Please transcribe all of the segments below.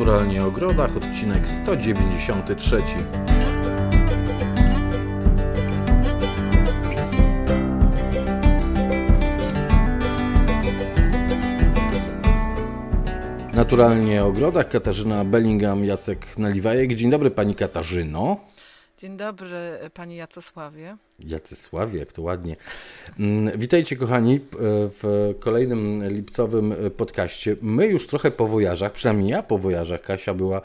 Naturalnie ogrodach, odcinek 193. Naturalnie ogrodach, Katarzyna Bellingham, Jacek Naliwajek. Dzień dobry Pani Katarzyno. Dzień dobry Panie Jacosławie. Jacysławie, jak to ładnie. Mm, Witajcie kochani w kolejnym lipcowym podcaście. My już trochę po wojażach, przynajmniej ja po wojażach. Kasia była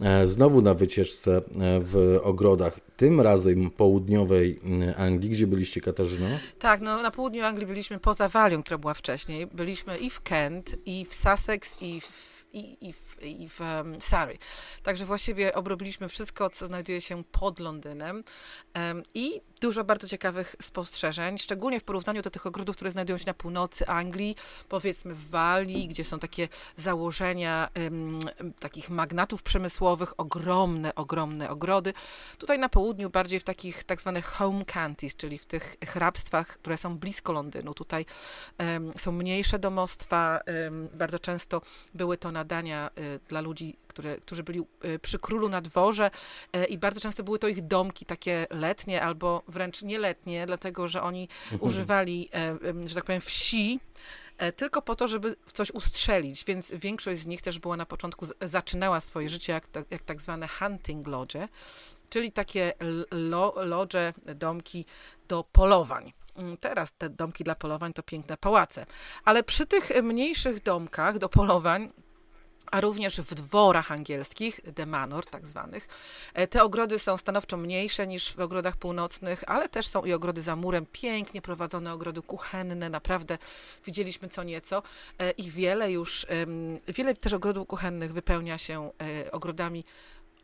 e, znowu na wycieczce e, w ogrodach, tym razem południowej mm, Anglii. Gdzie byliście Katarzyno? Tak, no na południu Anglii byliśmy poza Walią, która była wcześniej. Byliśmy i w Kent, i w Sussex, i w i, i w, i w um, Surrey. Także właściwie obrobiliśmy wszystko, co znajduje się pod Londynem um, i dużo bardzo ciekawych spostrzeżeń, szczególnie w porównaniu do tych ogrodów, które znajdują się na północy Anglii, powiedzmy w Walii, gdzie są takie założenia takich magnatów przemysłowych, ogromne, ogromne ogrody. Tutaj na południu bardziej w takich tak zwanych home counties, czyli w tych hrabstwach, które są blisko Londynu. Tutaj są mniejsze domostwa, bardzo często były to nadania y, dla ludzi, które, którzy byli y, przy królu na dworze y, i bardzo często były to ich domki takie letnie albo wręcz nieletnie, dlatego że oni używali, e, że tak powiem, wsi e, tylko po to, żeby coś ustrzelić, więc większość z nich też była na początku, zaczynała swoje życie jak, jak tak zwane hunting lodge, czyli takie lo, lodże, domki do polowań. Mm, teraz te domki dla polowań to piękne pałace. Ale przy tych mniejszych domkach do polowań a również w dworach angielskich, de manor tak zwanych. E, te ogrody są stanowczo mniejsze niż w ogrodach północnych, ale też są i ogrody za murem, pięknie prowadzone ogrody kuchenne, naprawdę widzieliśmy co nieco. E, i wiele już, wiele też ogrodów kuchennych wypełnia się e, ogrodami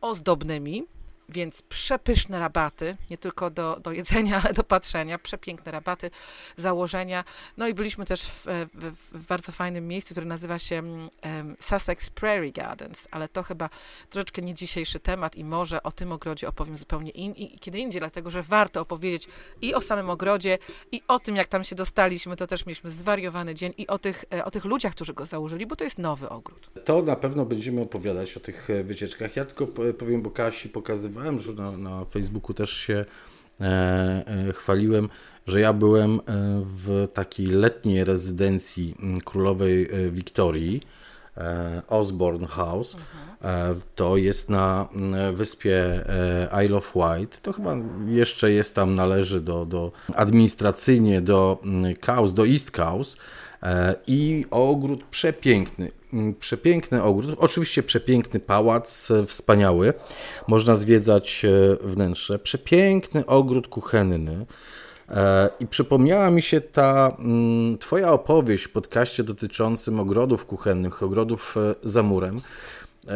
ozdobnymi, więc przepyszne rabaty, nie tylko do, do jedzenia, ale do patrzenia, przepiękne rabaty, założenia. No i byliśmy też w, w, w bardzo fajnym miejscu, które nazywa się um, Sussex Prairie Gardens, ale to chyba troszeczkę nie dzisiejszy temat i może o tym ogrodzie opowiem zupełnie in, i kiedy indziej, dlatego że warto opowiedzieć i o samym ogrodzie, i o tym, jak tam się dostaliśmy, to też mieliśmy zwariowany dzień, i o tych, e, o tych ludziach, którzy go założyli, bo to jest nowy ogród. To na pewno będziemy opowiadać o tych e, wycieczkach. Ja tylko powiem, bo Kasi pokazywała pokazywałem, że na, na Facebooku też się e, e, chwaliłem, że ja byłem e, w takiej letniej rezydencji królowej e, Wiktorii, Osborne House. Mhm. To jest na wyspie Isle of Wight. To chyba jeszcze jest tam, należy do, do administracyjnie do Cows, do East Cows. I ogród przepiękny. Mm, przepiękny ogród, oczywiście przepiękny pałac, e, wspaniały. Można zwiedzać e, wnętrze. Przepiękny ogród kuchenny. E, I przypomniała mi się ta mm, Twoja opowieść w podcaście dotyczącym ogrodów kuchennych, ogrodów za murem,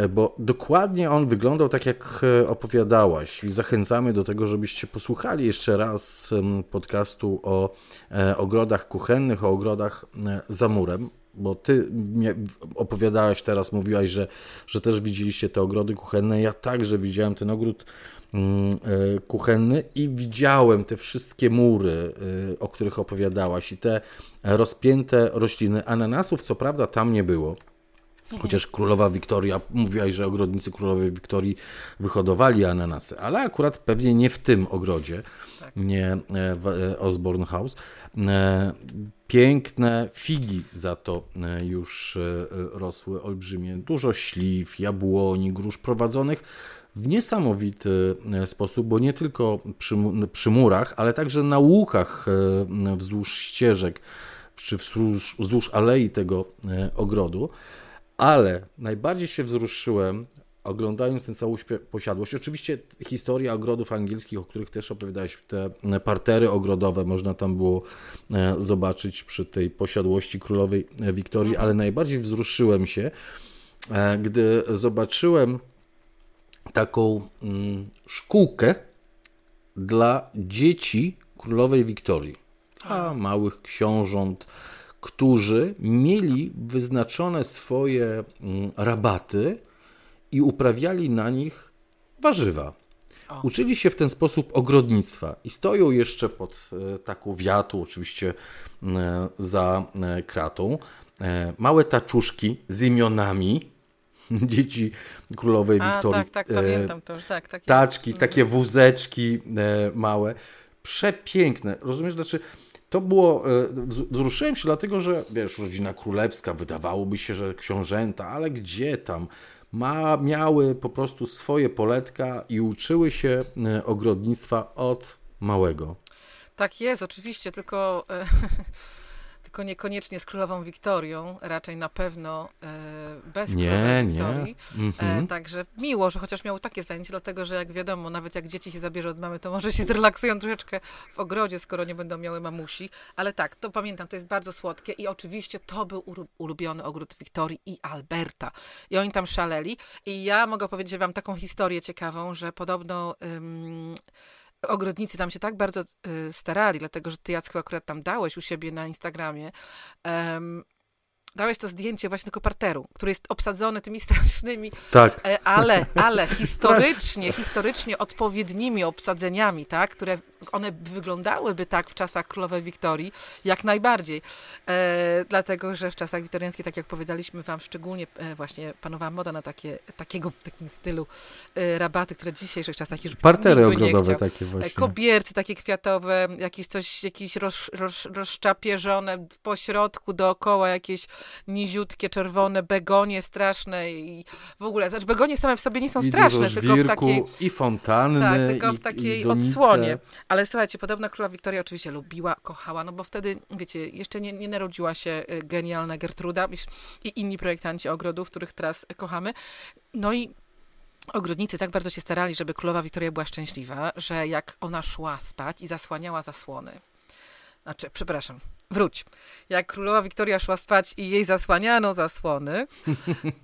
bo dokładnie on wyglądał tak, jak opowiadałaś. I zachęcamy do tego, żebyście posłuchali jeszcze raz podcastu o ogrodach kuchennych, o ogrodach za murem bo ty opowiadałaś teraz, mówiłaś, że, że też widzieliście te ogrody kuchenne. Ja także widziałem ten ogród mm, e, kuchenny i widziałem te wszystkie mury, e, o których opowiadałaś i te rozpięte rośliny. Ananasów, co prawda, tam nie było. Chociaż królowa Wiktoria, mówiłaś, że ogrodnicy królowej Wiktorii wyhodowali ananasy, ale akurat pewnie nie w tym ogrodzie, tak. nie e, w Osborne House. Piękne figi za to e, już e, rosły olbrzymie. Dużo śliw, jabłoni, grusz prowadzonych w niesamowity e, sposób, bo nie tylko przy, przy murach, ale także na łukach wzdłuż ścieżek czy wzdłuż, wzdłuż alei tego ogrodu. Ale najbardziej się wzruszyłem oglądając tę całą posiadłość, oczywiście historia ogrodów angielskich, o których też opowiadałeś, te partery ogrodowe można tam było e, zobaczyć przy tej posiadłości królowej Wiktorii, mhm. ale najbardziej wzruszyłem się, e, gdy zobaczyłem taką mm, szkółkę dla dzieci królowej Wiktorii, a małych książąt, którzy mieli wyznaczone swoje mm, rabaty i uprawiali na nich warzywa. O. Uczyli się w ten sposób ogrodnictwa i stoją jeszcze pod e, taką wiatą, oczywiście e, za e, kratą, małe taczuszki z imionami, dzieci królowej A, Wiktorii. tak, tak, pamiętam to. Tak, tak Taczki, jest. takie wózeczki małe. Przepiękne. Rozumiesz, znaczy to było, wzruszyłem się dlatego, że wiesz, rodzina królewska, wydawałoby się, że książęta, ale gdzie tam? Ma, miały po prostu swoje poletka i uczyły się ogrodnictwa od małego. Tak jest, oczywiście, tylko, e, tylko niekoniecznie z królową Wiktorią, raczej na pewno e, bez nie, królowej Wiktorii. Nie. Mhm. E, także miło, że chociaż miał takie zajęcie, dlatego że jak wiadomo, nawet jak dzieci się zabierze od mamy, to może się zrelaksują troszeczkę w ogrodzie, skoro nie będą miały mamusi. Ale tak, to pamiętam, to jest bardzo słodkie i oczywiście to był ulubiony ogród Wiktorii i Alberta. I oni tam szaleli. I ja mogę powiedzieć wam taką historię ciekawą, że podobno... Ym, ogrodnicy tam się tak bardzo y, starali, dlatego że ty Jacku akurat tam dałeś u siebie na Instagramie, dałeś to zdjęcie właśnie tego parteru, który jest obsadzony tymi strasznymi, tak. E, ale, ale historycznie, historycznie odpowiednimi obsadzeniami, tak, które one wyglądałyby tak w czasach królowej Wiktorii, jak najbardziej. E, dlatego, że w czasach wiktoriańskich, tak jak powiedzieliśmy wam, szczególnie e, właśnie panowała moda na takie, takiego w takim stylu e, rabaty, które w dzisiejszych czasach już Partery ogrodowe takie właśnie. Kobiercy takie kwiatowe, jakieś coś, jakieś roz, roz, rozczapieżone po środku, dookoła jakieś niziutkie, czerwone begonie straszne i w ogóle, znaczy begonie same w sobie nie są I straszne, tylko w takiej... I fontanny, Tak, tylko w takiej i odsłonie. Ale słuchajcie, podobno króla Wiktoria oczywiście lubiła, kochała, no bo wtedy, wiecie, jeszcze nie, nie narodziła się y, genialna Gertruda i inni projektanci ogrodów, których teraz kochamy. No i Ogrodnicy tak bardzo się starali, żeby królowa Wiktoria była szczęśliwa, że jak ona szła spać i zasłaniała zasłony, znaczy, przepraszam, wróć. Jak królowa Wiktoria szła spać i jej zasłaniano zasłony,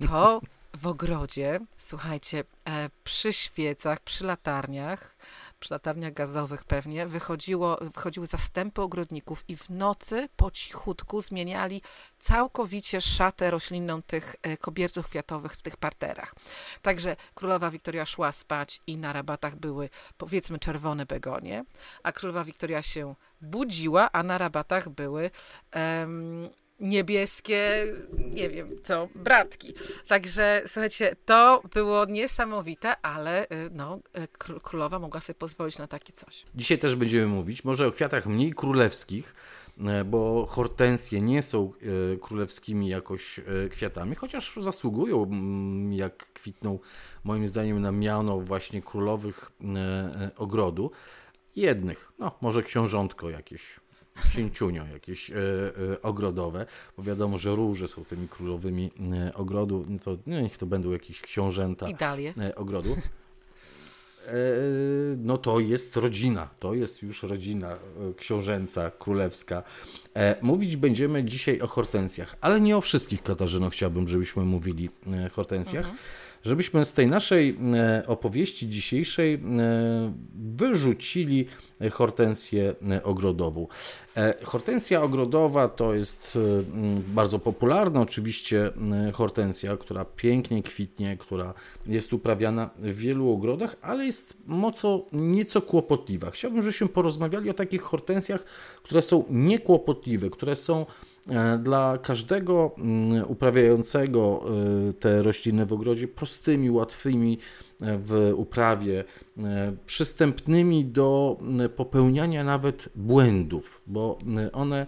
to w ogrodzie, słuchajcie, e, przy świecach, przy latarniach, przy latarniach gazowych pewnie, wychodziło, wychodziły zastępy ogrodników i w nocy po cichutku zmieniali całkowicie szatę roślinną tych e, kobierców kwiatowych w tych parterach. Także królowa Wiktoria szła spać i na rabatach były powiedzmy czerwone begonie, a królowa Wiktoria się budziła, a na rabatach były um, niebieskie, nie wiem co, bratki. Także słuchajcie, to było niesamowite, ale y, no, y, królowa mogła sobie pozwolić na takie coś. Dzisiaj też będziemy mówić może o kwiatach mniej królewskich, e, bo hortensje nie są e, królewskimi jakoś e, kwiatami, chociaż zasługują, jak kwitną moim zdaniem na miano właśnie królowych ogrodu. Jednych, no może książątko jakieś księciunio jakieś e, e, ogrodowe, bo wiadomo, że róże są tymi królowymi e, ogrodu, no to no, niech to będą jakieś książęta e, ogrodu. E, no to jest rodzina, to jest już rodzina e, książęca, królewska. Mówić będziemy dzisiaj o hortensjach, ale nie o wszystkich, Katarzyno, chciałbym, żebyśmy mówili o hortensjach. Mhm żebyśmy z tej naszej e, opowieści dzisiejszej e, wyrzucili hortensję e, ogrodową. Hortensja ogrodowa to jest bardzo popularna oczywiście hortensja, która pięknie kwitnie, która jest uprawiana w wielu ogrodach, ale jest mocno nieco kłopotliwa. Chciałbym, żebyśmy porozmawiali o takich hortensjach, które są niekłopotliwe, które są dla każdego mm, uprawiającego e, te rośliny w ogrodzie prostymi, łatwymi e, w uprawie, przystępnymi do popełniania nawet błędów, bo one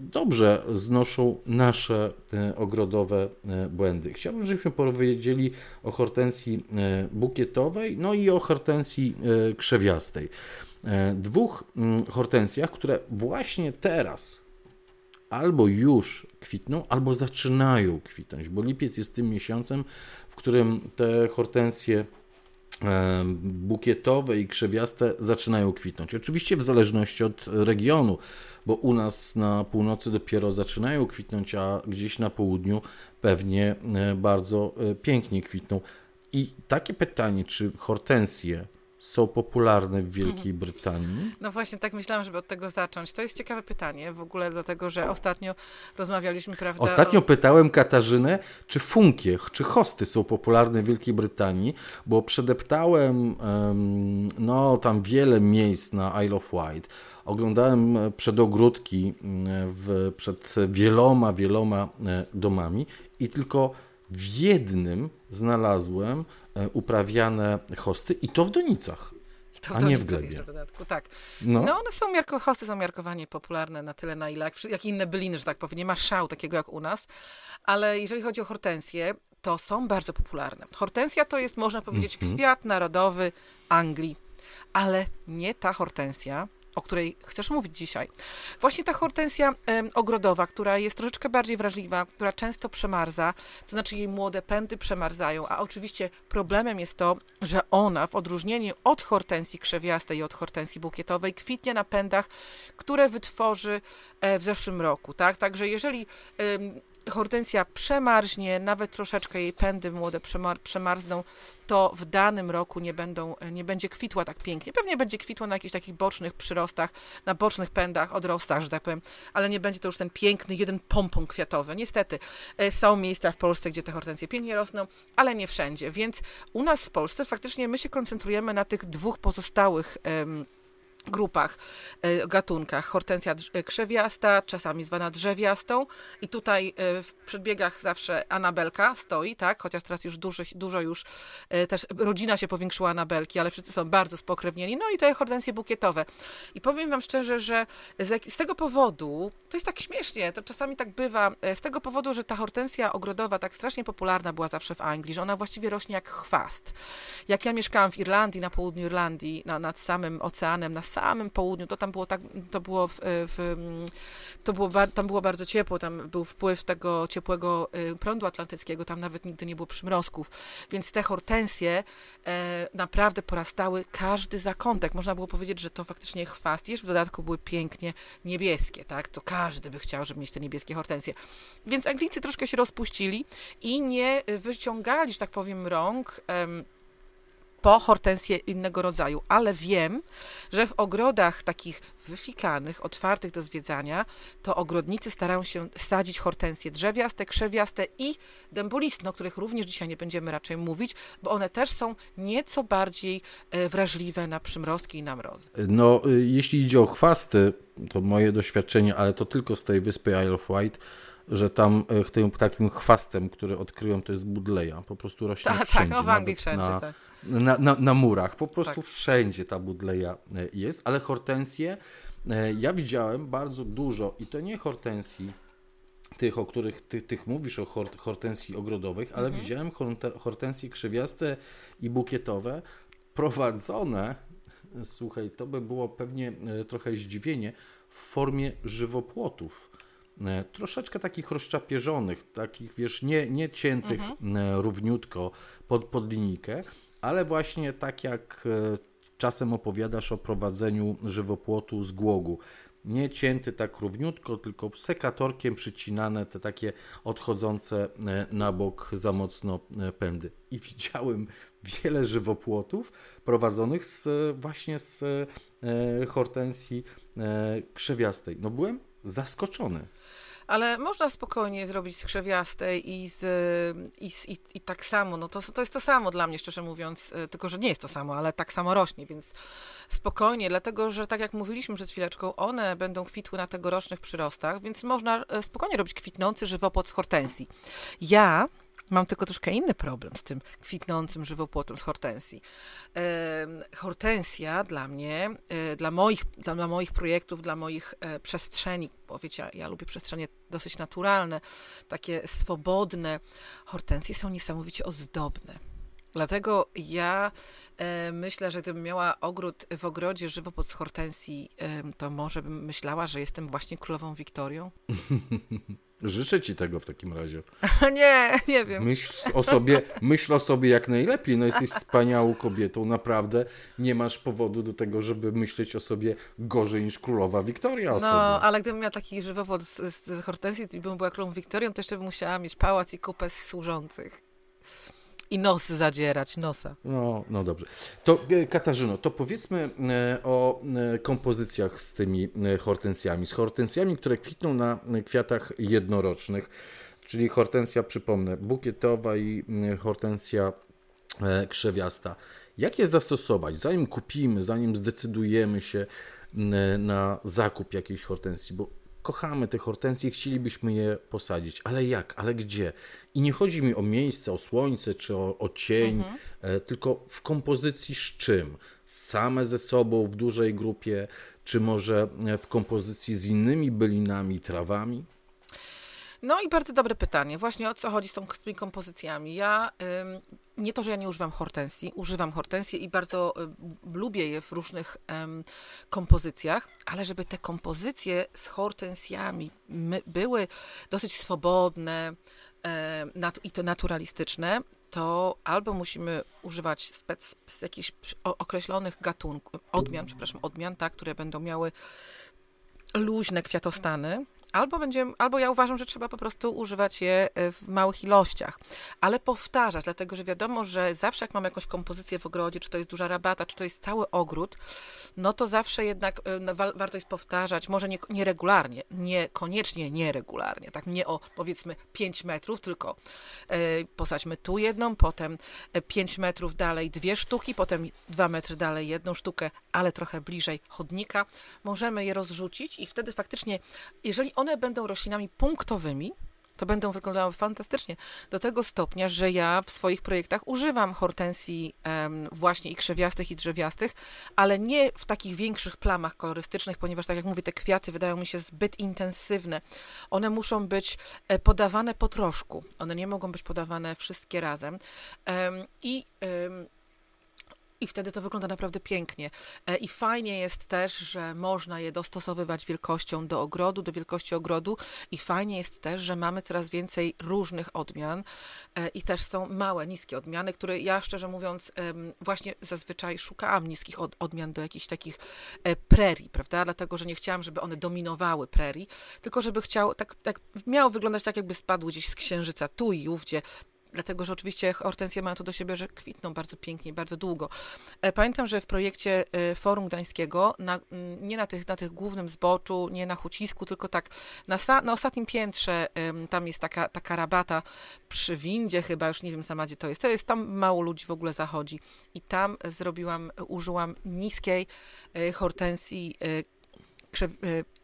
dobrze znoszą nasze ogrodowe błędy. Chciałbym, żebyśmy powiedzieli o hortensji bukietowej, no i o hortensji krzewiastej. Dwóch mm, hortensjach, które właśnie teraz albo już kwitną, albo zaczynają kwitnąć, bo lipiec jest tym miesiącem, w którym te hortensje bukietowe i krzewiaste zaczynają kwitnąć. Oczywiście w zależności od regionu, bo u nas na północy dopiero zaczynają kwitnąć, a gdzieś na południu pewnie e, bardzo e, pięknie kwitną. I takie pytanie, czy hortensje są popularne w Wielkiej Brytanii? No właśnie, tak myślałam, żeby od tego zacząć. To jest ciekawe pytanie w ogóle, dlatego że ostatnio rozmawialiśmy, prawda? Ostatnio o... pytałem Katarzynę, czy funkie, czy hosty są popularne w Wielkiej Brytanii, bo przedeptałem um, no tam wiele miejsc na Isle of Wight. Oglądałem przedogródki w, przed wieloma, wieloma e, domami i tylko w jednym znalazłem e, uprawiane hosty i to w Donicach. To A nie w glebie. w dodatku, tak. No, No one są, miarko, hosty są miarkowanie popularne na tyle, na ile, jak, jak inne byliny, że tak powiem. Nie ma szału takiego jak u nas. Ale jeżeli chodzi o hortensję, to są bardzo popularne. Hortensja to jest, można powiedzieć, Mhm. kwiat narodowy Anglii. Ale nie ta hortensja, o której chcesz mówić dzisiaj. Właśnie ta hortensja ogrodowa, która jest troszeczkę bardziej wrażliwa, która często przemarza, to znaczy jej młode pędy przemarzają, a oczywiście problemem jest to, że ona w odróżnieniu od hortensji krzewiastej i od hortensji bukietowej kwitnie na pędach, które wytworzy e, w zeszłym roku, tak? Także jeżeli hortensja przemarznie, nawet troszeczkę jej pędy młode przemar- przemarzną, to w danym roku nie, będą, nie będzie kwitła tak pięknie. Pewnie będzie kwitła na jakichś takich bocznych przyrostach, na bocznych pędach, odrostach, że tak powiem, ale nie będzie to już ten piękny jeden pompon kwiatowy. Niestety e, są miejsca w Polsce, gdzie te hortensje pięknie rosną, ale nie wszędzie. Więc u nas w Polsce faktycznie my się koncentrujemy na tych dwóch pozostałych grupach, e, gatunkach. Hortensja e, krzewiasta, czasami zwana drzewiastą i tutaj e, w przedbiegach zawsze Anabelka stoi, tak, chociaż teraz już duży, dużo już też rodzina się powiększyła Anabelki, ale wszyscy są bardzo spokrewnieni, no i te hortensje bukietowe. I powiem wam szczerze, że z, z tego powodu, to jest tak śmiesznie, to czasami tak bywa, z tego powodu, że ta hortensja ogrodowa tak strasznie popularna była zawsze w Anglii, że ona właściwie rośnie jak chwast. Jak ja mieszkałam w Irlandii, na południu Irlandii, na, nad samym oceanem, na samym południu, to tam było tak, to było w, w to było, tam było bardzo ciepło, tam był wpływ tego ciepłego y, prądu atlantyckiego, tam nawet nigdy nie było przymrozków, więc te hortensje e, naprawdę porastały każdy zakątek. Można było powiedzieć, że to faktycznie chwast. Jeszcze w dodatku były pięknie niebieskie, tak? To każdy by chciał, żeby mieć te niebieskie hortensje. Więc Anglicy troszkę się rozpuścili i nie wyciągali, że tak powiem, rąk em, po hortensję innego rodzaju, ale wiem, że w ogrodach takich wyfikanych, otwartych do zwiedzania, to ogrodnicy starają się sadzić hortensje drzewiaste, krzewiaste i dębolistne, o których również dzisiaj nie będziemy raczej mówić, bo one też są nieco bardziej e, wrażliwe na przymrozki i na mrozy. no y, jeśli idzie o chwasty, to moje doświadczenie, ale to tylko z tej wyspy Isle of Wight, że tam y, tym takim chwastem, który odkryłem, to jest budleja. Po prostu rośnie Tak, tak, wszędzie. no w Anglii wszędzie, na, tak. Na, na, na murach. Po prostu Tak. wszędzie ta budleja e, jest, ale hortensje e, ja widziałem bardzo dużo i to nie hortensji tych, o których ty, tych mówisz, o hort, hortensji ogrodowych, ale Mhm. widziałem horte- hortensje krzewiaste i bukietowe prowadzone, słuchaj, to by było pewnie e, trochę zdziwienie, w formie żywopłotów. Troszeczkę takich rozczapierzonych, takich wiesz, nie, nie ciętych e, równiutko pod, pod linijkę, ale właśnie tak jak e, czasem opowiadasz o prowadzeniu żywopłotu z głogu. Nie cięty tak równiutko, tylko sekatorkiem przycinane te takie odchodzące e, na bok za mocno e, pędy. I widziałem wiele żywopłotów prowadzonych z, właśnie z hortensji krzewiastej. No byłem zaskoczony. Ale można spokojnie zrobić z krzewiastej i, z, i, z, i, i tak samo. No to, to jest to samo dla mnie, szczerze mówiąc, e, tylko że nie jest to samo, ale tak samo rośnie, więc spokojnie, dlatego że tak jak mówiliśmy przed chwileczką, one będą kwitły na tegorocznych przyrostach, więc można e, spokojnie robić kwitnący żywopłot z hortensji. Ja mam tylko troszkę inny problem z tym kwitnącym żywopłotem z hortensji. Hortensja dla mnie, e, dla moich, dla, dla moich projektów, dla moich e, przestrzeni, bo wiecie, ja lubię przestrzenie dosyć naturalne, takie swobodne. Hortensje są niesamowicie ozdobne. Dlatego ja e, myślę, że gdybym miała ogród w ogrodzie żywopłot z hortensji, to może bym myślała, że jestem właśnie królową Wiktorią. Życzę Ci tego w takim razie. nie, nie wiem. Myśl o sobie, myśl o sobie jak najlepiej. No jesteś wspaniałą kobietą, naprawdę nie masz powodu do tego, żeby myśleć o sobie gorzej niż królowa Wiktoria No, sobie. ale gdybym miała taki żywopłot z, z, z hortensji i bym była królową Wiktorią, to jeszcze bym musiała mieć pałac i kupę służących. I nosy zadzierać, nosa. No, no dobrze. To e, Katarzyno, to powiedzmy e, o e, kompozycjach z tymi hortensjami. Z hortensjami, które kwitną na kwiatach jednorocznych, czyli hortensja, przypomnę, bukietowa i hortensja krzewiasta. Jak je zastosować, zanim kupimy, zanim zdecydujemy się na zakup jakiejś hortensji? Bo kochamy te hortensje, chcielibyśmy je posadzić, ale jak, ale gdzie? I nie chodzi mi o miejsce, o słońce czy o, o cień, mhm. E, tylko w kompozycji z czym? Same ze sobą w dużej grupie, czy może e, w kompozycji z innymi bylinami, trawami? No i bardzo dobre pytanie. Właśnie o co chodzi z, tą, z tymi kompozycjami. Ja nie to, że ja nie używam hortensji, używam hortensji i bardzo y, lubię je w różnych kompozycjach, ale żeby te kompozycje z hortensjami były dosyć swobodne nat, i to naturalistyczne, to albo musimy używać spec, jakichś określonych gatunków, odmian, przepraszam, odmian, tak, które będą miały luźne kwiatostany, Albo, będzie, albo ja uważam, że trzeba po prostu używać je e, w małych ilościach, ale powtarzać, dlatego że wiadomo, że zawsze jak mamy jakąś kompozycję w ogrodzie, czy to jest duża rabata, czy to jest cały ogród, no to zawsze jednak e, warto jest powtarzać, może nie, nieregularnie, niekoniecznie nieregularnie, tak nie o powiedzmy 5 metrów, tylko e, posadźmy tu jedną, potem 5 metrów dalej dwie sztuki, potem 2 metry dalej jedną sztukę, ale trochę bliżej chodnika. Możemy je rozrzucić i wtedy faktycznie, jeżeli one będą roślinami punktowymi, to będą wyglądały fantastycznie. Do tego stopnia, że ja w swoich projektach używam hortensji um, właśnie i krzewiastych, i drzewiastych, ale nie w takich większych plamach kolorystycznych, ponieważ, tak jak mówię, te kwiaty wydają mi się zbyt intensywne. One muszą być e, podawane po troszku. One nie mogą być podawane wszystkie razem. Um, I um, i wtedy to wygląda naprawdę pięknie. E, I fajnie jest też, że można je dostosowywać wielkością do ogrodu, do wielkości ogrodu. I fajnie jest też, że mamy coraz więcej różnych odmian e, i też są małe, niskie odmiany, które ja szczerze mówiąc właśnie zazwyczaj szukałam niskich odmian do jakichś takich e, prerii, prawda? Dlatego, że nie chciałam, żeby one dominowały prerii, tylko żeby chciał, tak, tak miało wyglądać tak, jakby spadły gdzieś z księżyca tu i ówdzie dlatego że oczywiście hortensje mają to do siebie, że kwitną bardzo pięknie, bardzo długo. E, pamiętam, że w projekcie e, Forum Gdańskiego, na, nie na tych, na tych głównym zboczu, nie na Hucisku, tylko tak na, na ostatnim piętrze, tam jest taka, taka rabata przy windzie chyba, już nie wiem sama gdzie to jest, to jest, tam mało ludzi w ogóle zachodzi i tam zrobiłam, użyłam niskiej e, hortensji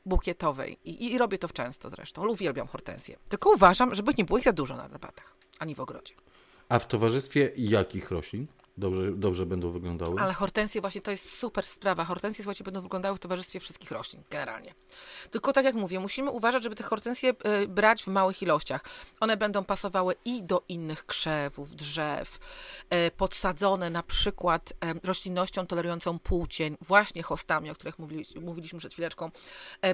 bukietowej I, I, robię to często zresztą. Uwielbiam hortensję. Tylko uważam, żeby nie było ich za dużo na rabatach ani w ogrodzie. A w towarzystwie jakich roślin? Dobrze, dobrze będą wyglądały. Ale hortensje właśnie to jest super sprawa. Hortensje, słuchajcie, będą wyglądały w towarzystwie wszystkich roślin, generalnie. Tylko tak jak mówię, musimy uważać, żeby te hortensje y, brać w małych ilościach. One będą pasowały i do innych krzewów, drzew, y, podsadzone na przykład roślinnością tolerującą płócień, właśnie hostami, o których mówili, mówiliśmy przed chwileczką,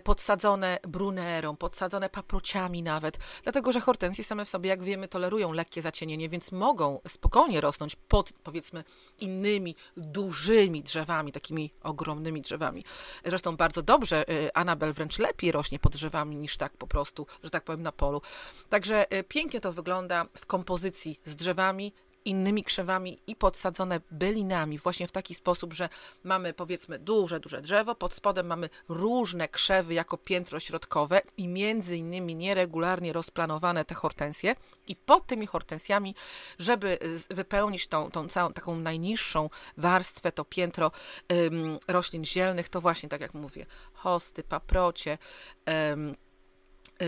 podsadzone brunerą, podsadzone paprociami nawet, dlatego, że hortensje same w sobie, jak wiemy, tolerują lekkie zacienienie, więc mogą spokojnie rosnąć pod, powiedzmy, powiedzmy innymi dużymi drzewami, takimi ogromnymi drzewami. Zresztą bardzo dobrze y, Anabel wręcz lepiej rośnie pod drzewami niż tak po prostu, że tak powiem, na polu. Także y, pięknie to wygląda w kompozycji z drzewami, innymi krzewami i podsadzone bylinami, właśnie w taki sposób, że mamy powiedzmy duże, duże drzewo, pod spodem mamy różne krzewy jako piętro środkowe i między innymi nieregularnie rozplanowane te hortensje. I pod tymi hortensjami, żeby y, wypełnić tą, tą całą taką najniższą warstwę, to piętro ym, roślin zielnych, to właśnie tak jak mówię, hosty, paprocie, ym,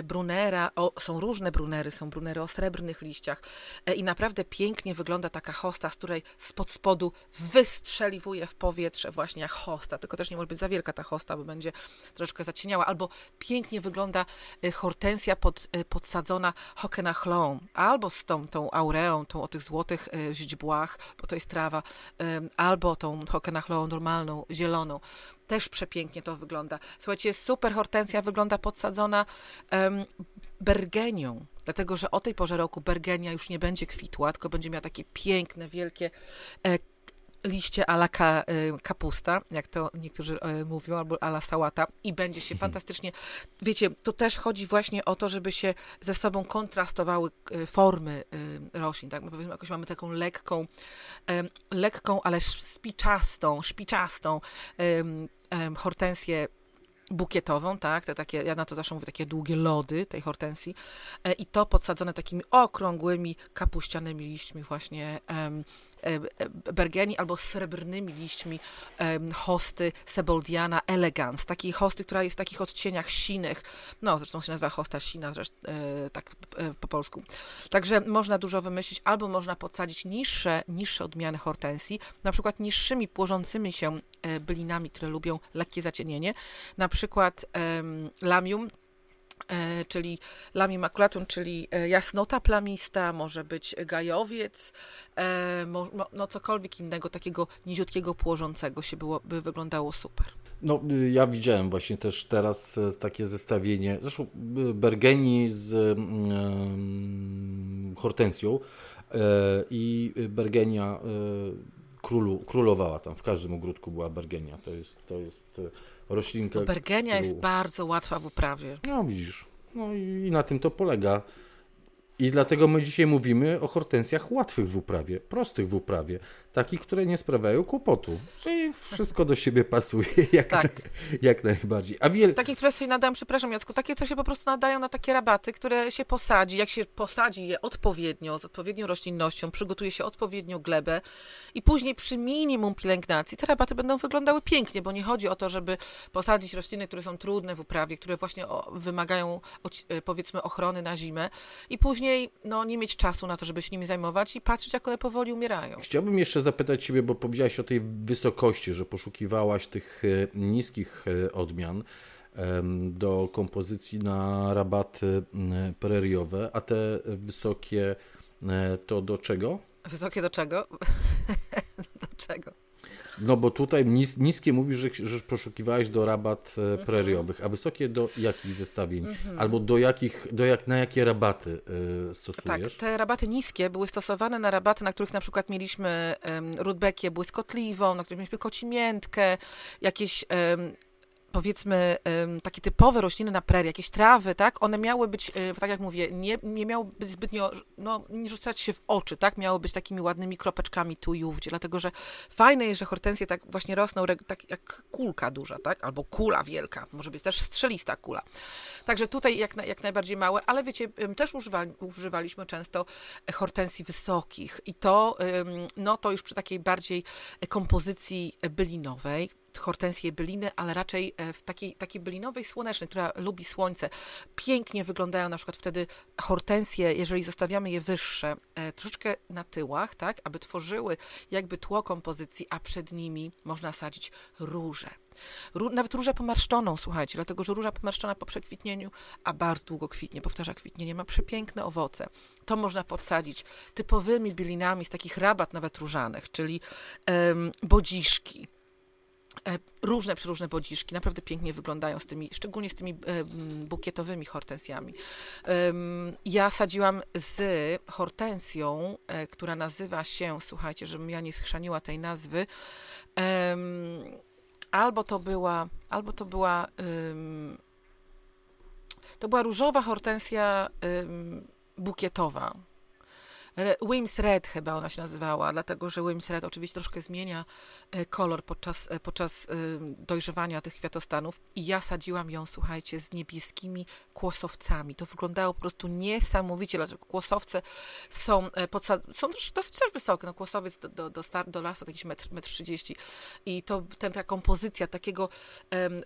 brunera, o, są różne brunery, są brunery o srebrnych liściach e, i naprawdę pięknie wygląda taka hosta, z której spod spodu wystrzeliwuje w powietrze właśnie jak hosta, tylko też nie może być za wielka ta hosta, bo będzie troszeczkę zacieniała, albo pięknie wygląda e, hortensja pod, podsadzona hokenachlą, albo z tą, tą aureą, tą o tych złotych źdźbłach, bo to jest trawa, albo tą hokenachlą normalną, zieloną. Też przepięknie to wygląda. Słuchajcie, super hortensja wygląda podsadzona um, bergenią, dlatego że o tej porze roku bergenia już nie będzie kwitła, tylko będzie miała takie piękne, wielkie e, liście ala ka, y, kapusta, jak to niektórzy y, mówią, albo ala sałata i będzie się mhm. fantastycznie, wiecie, to też chodzi właśnie o to, żeby się ze sobą kontrastowały y, formy roślin, tak, powiedzmy jakoś mamy taką lekką, lekką, ale spiczastą, szpiczastą hortensję bukietową, tak, te takie, ja na to zawsze mówię, takie długie lody tej hortensji. E, i to podsadzone takimi okrągłymi, kapuścianymi liśćmi właśnie bergenii albo z srebrnymi liśćmi hosty Seboldiana elegans, takiej hosty, która jest w takich odcieniach sinych, no zresztą się nazywa hosta sina, zresztą, tak po polsku. Także można dużo wymyślić, albo można podsadzić niższe, niższe odmiany hortensji, na przykład niższymi, płożącymi się bylinami, które lubią lekkie zacienienie, na przykład lamium, E, czyli lamium maculatum, czyli e, jasnota plamista, może być gajowiec, e, no cokolwiek innego takiego niziutkiego, płożącego się było, by wyglądało super. No, y, ja widziałem właśnie też teraz takie zestawienie, zresztą y, Bergeni z um, hortensją i Bergenia królu, królowała tam, w każdym ogródku była Bergenia, to jest, to jest roślinkę. Bergenia jest bardzo łatwa w uprawie. No widzisz, no i na tym to polega. I dlatego my dzisiaj mówimy o hortensjach łatwych w uprawie, prostych w uprawie takich, które nie sprawiają kłopotu. Czyli wszystko do siebie pasuje jak, tak. jak najbardziej. A wiel... Takie, które sobie nadają, przepraszam Jacku, takie, co się po prostu nadają na takie rabaty, które się posadzi, jak się posadzi je odpowiednio, z odpowiednią roślinnością, przygotuje się odpowiednio glebę i później przy minimum pielęgnacji te rabaty będą wyglądały pięknie, bo nie chodzi o to, żeby posadzić rośliny, które są trudne w uprawie, które właśnie wymagają e, powiedzmy ochrony na zimę i później no, nie mieć czasu na to, żeby się nimi zajmować i patrzeć, jak one powoli umierają. Chciałbym jeszcze zapytać Ciebie, bo powiedziałaś o tej wysokości, że poszukiwałaś tych e, niskich e, odmian do kompozycji na rabaty preriowe, a te wysokie e, to do czego? Wysokie do czego? do czego? No bo tutaj nis, niskie mówisz, że, że poszukiwałeś do rabat e, mhm. preriowych, a wysokie do jakich zestawień? Mhm. Albo do jakich, do jak, na jakie rabaty y, stosujesz? Tak, te rabaty niskie były stosowane na rabaty, na których na przykład mieliśmy um, rudbekie błyskotliwą, na których mieliśmy kocimiętkę, jakieś um, powiedzmy takie typowe rośliny na prerii, jakieś trawy, tak, one miały być, e, tak jak mówię, nie, nie miały być zbytnio, no, nie rzucać się w oczy, tak, miały być takimi ładnymi kropeczkami tu i ówdzie, dlatego, że fajne jest, że hortensje tak właśnie rosną, tak jak kulka duża, tak, albo kula wielka, może być też strzelista kula. Także tutaj jak, jak najbardziej małe, ale wiecie, też używali, używaliśmy często hortensji wysokich. I to, no to już przy takiej bardziej kompozycji bylinowej, hortensję byliny, ale raczej e, w takiej, takiej bylinowej słonecznej, która lubi słońce. Pięknie wyglądają na przykład wtedy hortensje, jeżeli zostawiamy je wyższe, e, troszeczkę na tyłach, tak, aby tworzyły jakby tło kompozycji, a przed nimi można sadzić róże. Ró nawet różę pomarszczoną, słuchajcie, dlatego że róża pomarszczona po przekwitnieniu, a bardzo długo kwitnie, powtarza kwitnienie, ma przepiękne owoce. To można podsadzić typowymi bylinami z takich rabat nawet różanych, czyli um, bodziszki, różne przeróżne bodziszki, naprawdę pięknie wyglądają z tymi, szczególnie z tymi e, bukietowymi hortensjami. Ja sadziłam z hortensją, e, która nazywa się, słuchajcie, żebym ja nie schrzaniła tej nazwy, albo to była, albo to była to była różowa hortensja bukietowa Wims Red chyba ona się nazywała, dlatego że Wims Red oczywiście troszkę zmienia e, kolor podczas, e, podczas e, dojrzewania tych kwiatostanów i ja sadziłam ją, słuchajcie, z niebieskimi kłosowcami. To wyglądało po prostu niesamowicie, dlatego kłosowce są, są dosyć też wysokie, no kłosowiec do, do, do, star, do lasa to jakiś metr, metr 30 i to ten, ta kompozycja takiego,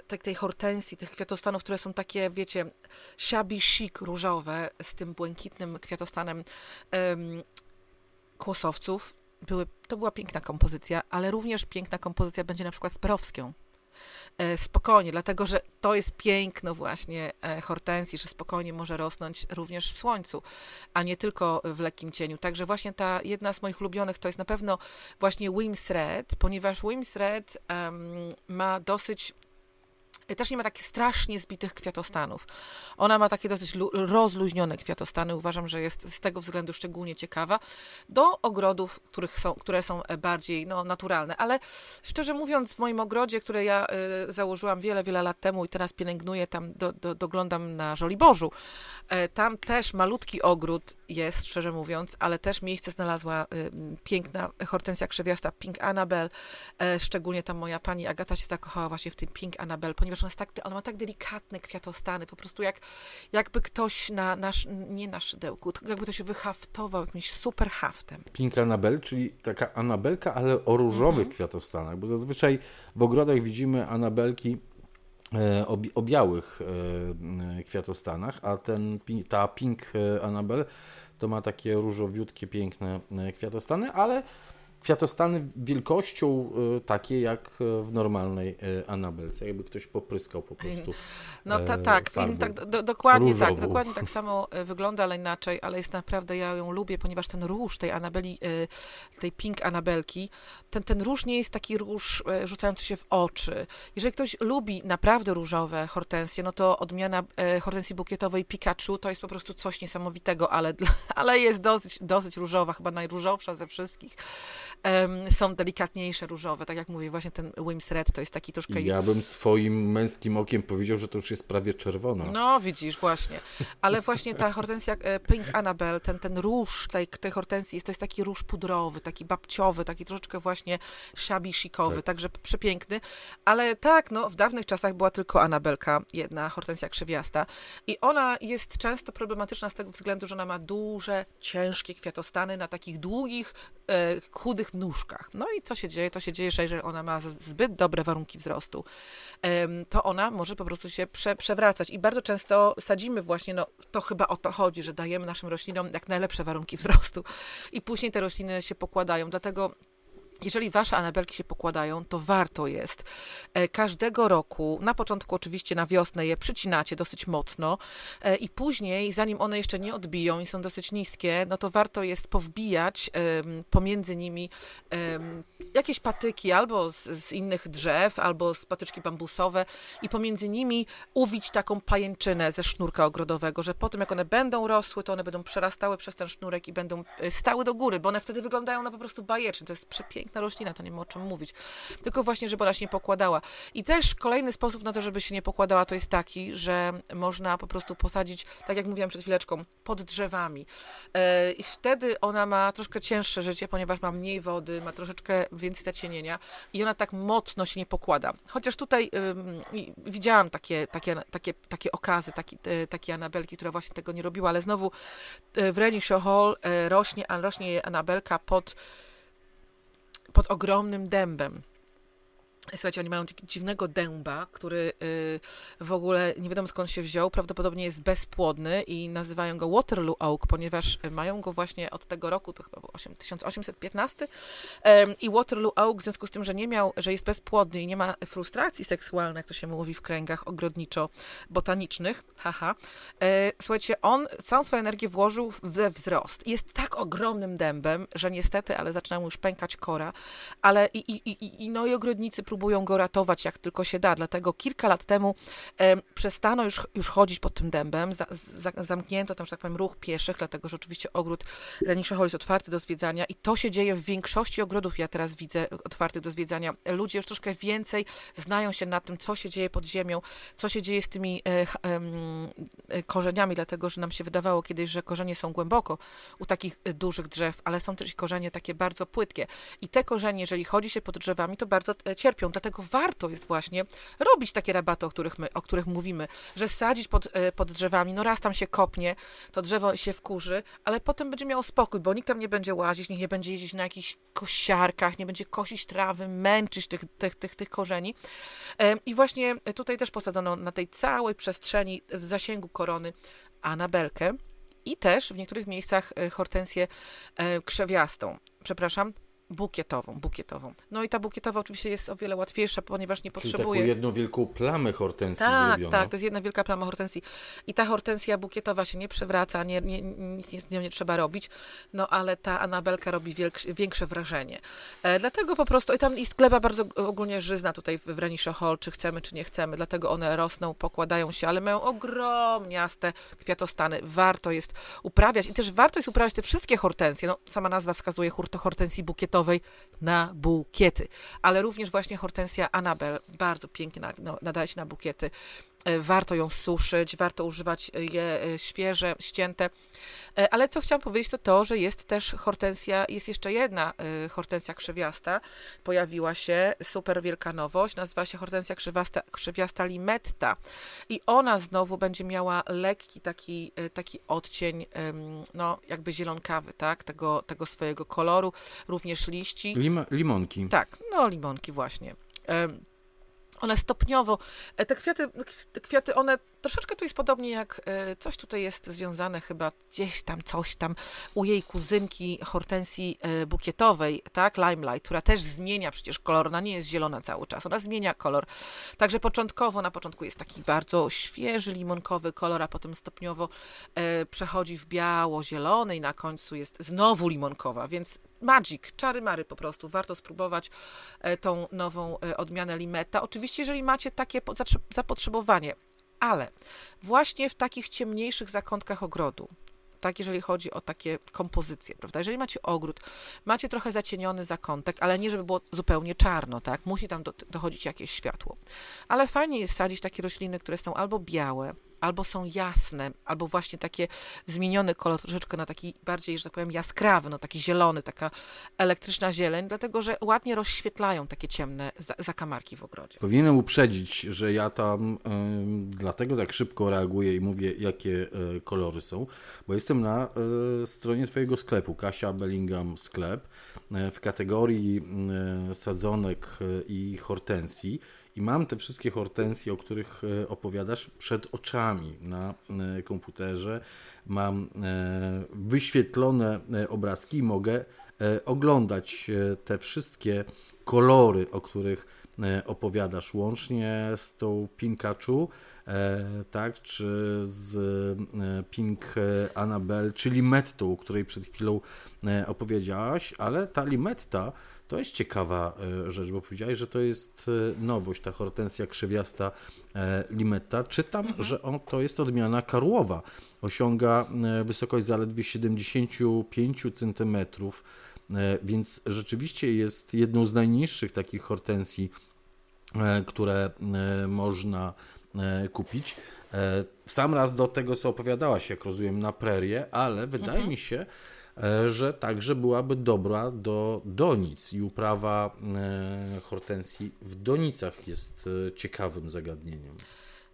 tak, tej hortensji, tych kwiatostanów, które są takie, wiecie, shabby chic różowe z tym błękitnym kwiatostanem kłosowców. Były, to była piękna kompozycja, ale również piękna kompozycja będzie na przykład z Perowską. E, spokojnie, dlatego że to jest piękno właśnie e, hortensji, że spokojnie może rosnąć również w słońcu, a nie tylko w lekkim cieniu. Także właśnie ta jedna z moich ulubionych to jest na pewno właśnie Wims Red, ponieważ Wims Red um, ma dosyć też nie ma takich strasznie zbitych kwiatostanów. Ona ma takie dosyć rozluźnione kwiatostany. Uważam, że jest z tego względu szczególnie ciekawa. Do ogrodów, których są, które są e, bardziej no, naturalne. Ale szczerze mówiąc, w moim ogrodzie, który ja y, założyłam wiele, wiele lat temu i teraz pielęgnuję tam, do, do, doglądam na Żoliborzu, y, tam też malutki ogród jest, szczerze mówiąc, ale też miejsce znalazła y, piękna hortensja krzewiasta Pink Annabelle. E, szczególnie tam moja pani Agata się zakochała właśnie w tym Pink Annabelle, ponieważ ona, jest tak, ona ma tak delikatne kwiatostany, po prostu jak, jakby ktoś na nasz, nie na szydełku, jakby to się wyhaftował jakimś super haftem. Pink Annabelle, czyli taka Anabelka, ale o różowych mhm. kwiatostanach, bo zazwyczaj w ogrodach widzimy Anabelki e, o, białych e, kwiatostanach, a ten, ta Pink Annabelle to ma takie różowiutkie, piękne kwiatostany, ale kwiatostany wielkością y, takie jak y, w normalnej y, Anabelce, jakby ktoś popryskał po prostu. No ta, tak, film tak, do, dokładnie różową. tak, dokładnie tak samo wygląda, ale inaczej, ale jest naprawdę, ja ją lubię, ponieważ ten róż tej Anabeli, tej Pink Anabelki, ten, ten róż nie jest taki róż rzucający się w oczy. Jeżeli ktoś lubi naprawdę różowe hortensje, no to odmiana hortensji bukietowej Pikachu to jest po prostu coś niesamowitego, ale, ale jest dosyć, dosyć różowa, chyba najróżowsza ze wszystkich um, są delikatniejsze, różowe. Tak jak mówię, właśnie ten Wims Red to jest taki troszkę... Ja bym swoim męskim okiem powiedział, że to już jest prawie czerwona. No, widzisz, właśnie. Ale właśnie ta hortensja e, Pink Annabelle, ten, ten róż tej, tej hortensji, jest, to jest taki róż pudrowy, taki babciowy, taki troszeczkę właśnie shabby tak. także przepiękny. Ale tak, no, w dawnych czasach była tylko Anabelka, jedna hortensja krzewiasta i ona jest często problematyczna z tego względu, że ona ma duże, ciężkie kwiatostany na takich długich, e, chudych nóżkach. No i co się dzieje? To się dzieje, że jeżeli ona ma zbyt dobre warunki wzrostu, to ona może po prostu się prze, przewracać. I bardzo często sadzimy właśnie, no to chyba o to chodzi, że dajemy naszym roślinom jak najlepsze warunki wzrostu. I później te rośliny się pokładają. Dlatego jeżeli wasze anabelki się pokładają, to warto jest e, każdego roku, na początku oczywiście na wiosnę je przycinacie dosyć mocno e, i później, zanim one jeszcze nie odbiją i są dosyć niskie, no to warto jest powbijać pomiędzy nimi jakieś patyki albo z, z innych drzew, albo z patyczki bambusowe i pomiędzy nimi uwić taką pajęczynę ze sznurka ogrodowego, że potem jak one będą rosły, to one będą przerastały przez ten sznurek i będą e, stały do góry, bo one wtedy wyglądają na po prostu bajecznie. To jest przepiękne piękna roślina, to nie ma o czym mówić. Tylko właśnie, żeby ona się nie pokładała. I też kolejny sposób na to, żeby się nie pokładała, to jest taki, że można po prostu posadzić, tak jak mówiłam przed chwileczką, pod drzewami. E, I wtedy ona ma troszkę cięższe życie, ponieważ ma mniej wody, ma troszeczkę więcej zacienienia i ona tak mocno się nie pokłada. Chociaż tutaj widziałam takie, takie, takie, takie okazy, taki, e, takie anabelki, która właśnie tego nie robiła, ale znowu e, w Renishaw Hall rośnie, rośnie anabelka pod pod ogromnym dębem. Słuchajcie, oni mają dziwnego dęba, który y, w ogóle nie wiadomo skąd się wziął, prawdopodobnie jest bezpłodny i nazywają go Waterloo Oak, ponieważ mają go właśnie od tego roku, to chyba był 1815 i Waterloo Oak w związku z tym, że nie miał, że jest bezpłodny i nie ma frustracji seksualnej, jak to się mówi w kręgach ogrodniczo-botanicznych, haha, e, słuchajcie, on całą swoją energię włożył we wzrost. Jest tak ogromnym dębem, że niestety, ale zaczyna mu już pękać kora, ale i, i, i, i no i ogrodnicy próbują go ratować jak tylko się da. Dlatego kilka lat temu e, przestano już, już chodzić pod tym dębem, za, za, zamknięto tam, że tak powiem, ruch pieszych, dlatego że oczywiście ogród Renisza Hall jest otwarty do zwiedzania i to się dzieje w większości ogrodów, ja teraz widzę otwartych do zwiedzania. Ludzie już troszkę więcej znają się na tym, co się dzieje pod ziemią, co się dzieje z tymi e, e, korzeniami, dlatego że nam się wydawało kiedyś, że korzenie są głęboko u takich e, dużych drzew, ale są też korzenie takie bardzo płytkie. I te korzenie, jeżeli chodzi się pod drzewami, to bardzo e, cierpią cierpią. Dlatego warto jest właśnie robić takie rabaty, o których, my, o których mówimy, że sadzić pod, e, pod drzewami, no raz tam się kopnie, to drzewo się wkurzy, ale potem będzie miało spokój, bo nikt tam nie będzie łazić, nikt nie będzie jeździć na jakichś kosiarkach, nie będzie kosić trawy, męczyć tych, tych, tych, tych korzeni. E, I właśnie tutaj też posadzono na tej całej przestrzeni w zasięgu korony anabelkę i też w niektórych miejscach e, hortensję krzewiastą. Przepraszam, bukietową, bukietową. No i ta bukietowa oczywiście jest o wiele łatwiejsza, ponieważ nie potrzebuje... Czyli taką jedną wielką plamę hortensji Tak, zrobiono. tak, to jest jedna wielka plama hortensji. I ta hortensja bukietowa się nie przewraca, nie, nie, nic z nią nie trzeba robić, no ale ta anabelka robi większe, większe wrażenie. E, dlatego po prostu, i tam jest gleba bardzo ogólnie żyzna tutaj w Renisho Hall, czy chcemy, czy nie chcemy, dlatego one rosną, pokładają się, ale mają ogromniaste kwiatostany. Warto jest uprawiać i też warto jest uprawiać te wszystkie hortensje. No, sama nazwa wskazuje hortensji bukietowej, na bukiety. Ale również właśnie hortensja Anabel bardzo pięknie nadaje się na bukiety. Warto ją suszyć, warto używać je świeże, ścięte. Ale co chciałam powiedzieć, to to, że jest też hortensja, jest jeszcze jedna hortensja krzewiasta, pojawiła się, super wielka nowość, nazywa się hortensja krzewiasta, krzewiasta limetta i ona znowu będzie miała lekki taki, taki odcień, no jakby zielonkawy, tak, tego, tego swojego koloru, również liści. Lim limonki. Tak, no limonki właśnie one stopniowo, e, te kwiaty, te kwiaty, one troszeczkę tu jest podobnie jak e, coś tutaj jest związane chyba gdzieś tam, coś tam u jej kuzynki hortensji e, bukietowej, tak, Limelight, która też zmienia przecież kolor, ona nie jest zielona cały czas, ona zmienia kolor. Także początkowo, na początku jest taki bardzo świeży, limonkowy kolor, a potem stopniowo przechodzi w biało-zielony i na końcu jest znowu limonkowa, więc magic, czary mary po prostu. Warto spróbować e, tą nową e, odmianę limetta. Oczywiście, jeżeli macie takie zapotrzebowanie, ale właśnie w takich ciemniejszych zakątkach ogrodu, tak, jeżeli chodzi o takie kompozycje, prawda? Jeżeli macie ogród, macie trochę zacieniony zakątek, ale nie żeby było zupełnie czarno, tak? Musi tam do, dochodzić jakieś światło. Ale fajnie jest sadzić takie rośliny, które są albo białe, albo są jasne, albo właśnie takie zmieniony kolor troszeczkę na taki bardziej, że tak powiem, jaskrawy, no taki zielony, taka elektryczna zieleń, dlatego że ładnie rozświetlają takie ciemne zakamarki w ogrodzie. Powinienem uprzedzić, że ja tam y, dlatego tak szybko reaguję i mówię, jakie y, kolory są, bo jestem na y, stronie Twojego sklepu, Kasia Bellingham Sklep, w kategorii sadzonek i hortensji i mam te wszystkie hortensje, o których e, opowiadasz, przed oczami na e, komputerze. Mam e, wyświetlone obrazki i mogę oglądać te wszystkie kolory, o których opowiadasz, łącznie z tą Pinkachu, tak, czy z Pink Annabelle, czyli Mettą, o której przed chwilą opowiedziałaś, ale ta Limetta to jest ciekawa e, rzecz, bo powiedziałeś, że to jest e, nowość, ta hortensja krzewiasta e, limetta. Czytam, mhm. że on, to jest odmiana karłowa. Osiąga wysokość zaledwie 75 cm, więc rzeczywiście jest jedną z najniższych takich hortensji, które można kupić. W sam raz do tego, co opowiadałaś, jak rozumiem, na prerię, ale wydaje mhm. mi się, że także byłaby dobra do donic i uprawa e, hortensji w donicach jest e, ciekawym zagadnieniem.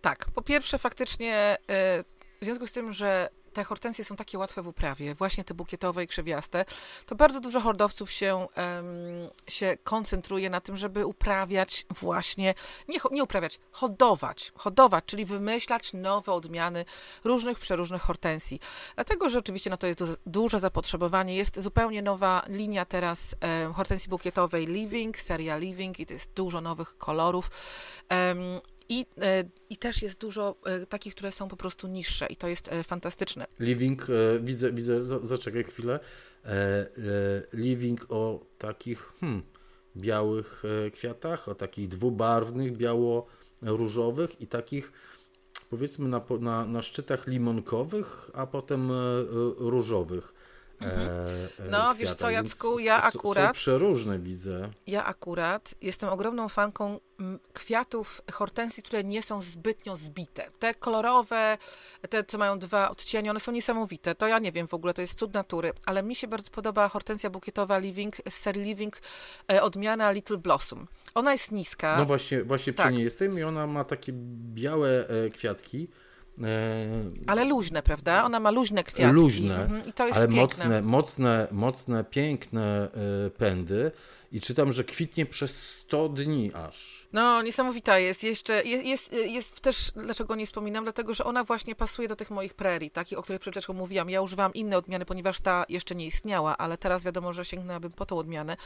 Tak, po pierwsze faktycznie w związku z tym, że te hortensje są takie łatwe w uprawie, właśnie te bukietowe i krzewiaste, to bardzo dużo hodowców się, um, się koncentruje na tym, żeby uprawiać właśnie, nie, nie uprawiać, hodować, hodować, czyli wymyślać nowe odmiany różnych, przeróżnych hortensji. Dlatego, że oczywiście na to jest duże zapotrzebowanie. Jest zupełnie nowa linia teraz um, hortensji bukietowej Living, seria Living i to jest dużo nowych kolorów. Um, i, e, I też jest dużo e, takich, które są po prostu niższe i to jest e, fantastyczne. Living, widzę, widzę, zaczekaj chwilę. Living o takich hmm, białych kwiatach, o takich dwubarwnych, biało-różowych i takich powiedzmy na, na, na szczytach limonkowych, a potem różowych. Mhm. E, no, wiesz co, Jacku, ja akurat... Są przeróżne, widzę. Ja akurat jestem ogromną fanką kwiatów hortensji, które nie są zbytnio zbite. Te kolorowe, te, co mają dwa odcienie, one są niesamowite. To ja nie wiem w ogóle, to jest cud natury, ale mi się bardzo podoba hortensja bukietowa Living, z serii Living, e, odmiana Little Blossom. Ona jest niska. No właśnie, właśnie tak. przy niej jestem i ona ma takie białe e, kwiatki, E, ale luźne, prawda? Ona ma luźne kwiatki. Luźne, mhm. I to jest ale piękne. mocne, mocne, mocne, piękne e, pędy i czytam, że kwitnie przez 100 dni aż. No, niesamowita jest. Jeszcze jest, jest, jest też, dlaczego nie wspominam, dlatego, że ona właśnie pasuje do tych moich prerii, takich, o których przed chwilą mówiłam. Ja używam inne odmiany, ponieważ ta jeszcze nie istniała, ale teraz wiadomo, że sięgnęłabym po tą odmianę.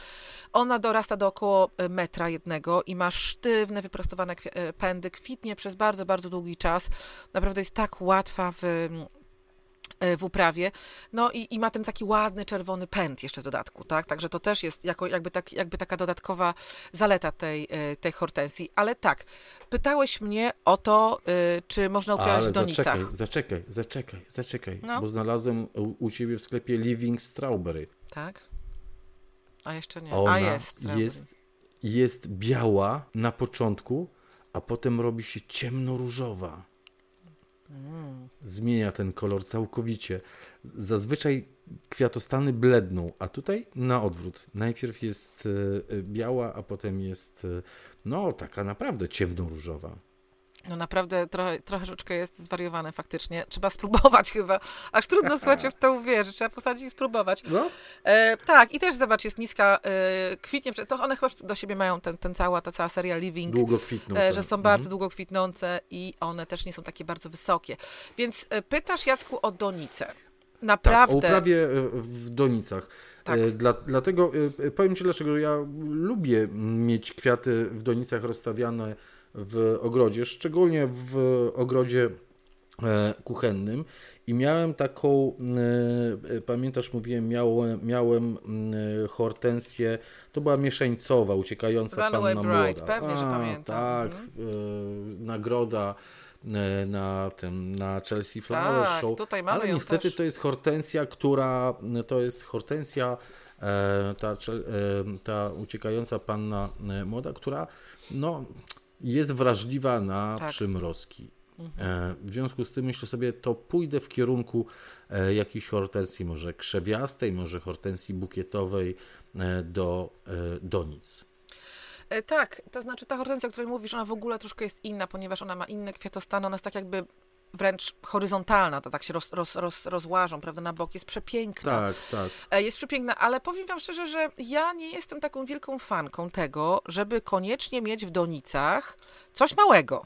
Ona dorasta do około e, metra jednego i ma sztywne, wyprostowane pędy, kwitnie przez bardzo, bardzo długi czas. Naprawdę jest tak łatwa w E, w uprawie. No i, i, ma ten taki ładny czerwony pęd jeszcze w dodatku, tak? Także to też jest jako, jakby, tak, jakby taka dodatkowa zaleta tej, e, tej hortensji. Ale tak, pytałeś mnie o to, e, czy można uprawiać w donicach. Zaczekaj, zaczekaj, zaczekaj, zaczekaj, no. bo znalazłem u, u ciebie w sklepie Living Strawberry. Tak? A jeszcze nie. Ona A jest. Jest, jest biała na początku, a potem robi się ciemnoróżowa. Zmienia ten kolor całkowicie. Zazwyczaj kwiatostany bledną, a tutaj na odwrót. Najpierw jest e, biała, a potem jest e, no taka naprawdę ciemnoróżowa. No naprawdę trochę, troszeczkę jest zwariowane faktycznie. Trzeba spróbować chyba. Aż trudno słuchajcie w to uwierzyć. Trzeba posadzić i spróbować. No? E, tak, i też zobacz, jest niska, e, kwitnie, to one chyba do siebie mają ten, ten cała, ta cała seria Living. Długo kwitną. E, że tak. są bardzo Mhm. długo kwitnące i one też nie są takie bardzo wysokie. Więc e, pytasz Jacku o donicę. Tak, Naprawdę. o uprawie e, w Donicach. Tak. E, Dla, dlatego powiem Ci dlaczego ja lubię mieć kwiaty w Donicach rozstawiane w ogrodzie, szczególnie w ogrodzie e, kuchennym. I miałem taką, e, e, pamiętasz, mówiłem, miałem, miałem hortensję, to była mieszańcowa, uciekająca Runaway panna Bride, młoda. pewnie, że pamiętam. Tak, Mhm. nagroda na tym, na Chelsea Flower Tak, Show. tutaj mamy Ale niestety też. to jest hortensja, która to jest hortensja, ta, ta uciekająca panna młoda, która no, jest wrażliwa na Tak. przymrozki. Mhm. E, W związku z tym myślę sobie, to pójdę w kierunku e, jakiejś hortensji, może krzewiastej, może hortensji bukietowej e, do donic. E, Tak, to znaczy ta hortensja, o której mówisz, ona w ogóle troszkę jest inna, ponieważ ona ma inne kwiatostany, ona jest tak jakby wręcz horyzontalna, to tak się roz, roz, roz, rozłażą, prawda, na bok, jest przepiękna. Tak, tak. E, Jest przepiękna, ale powiem wam szczerze, że ja nie jestem taką wielką fanką tego, żeby koniecznie mieć w donicach coś małego.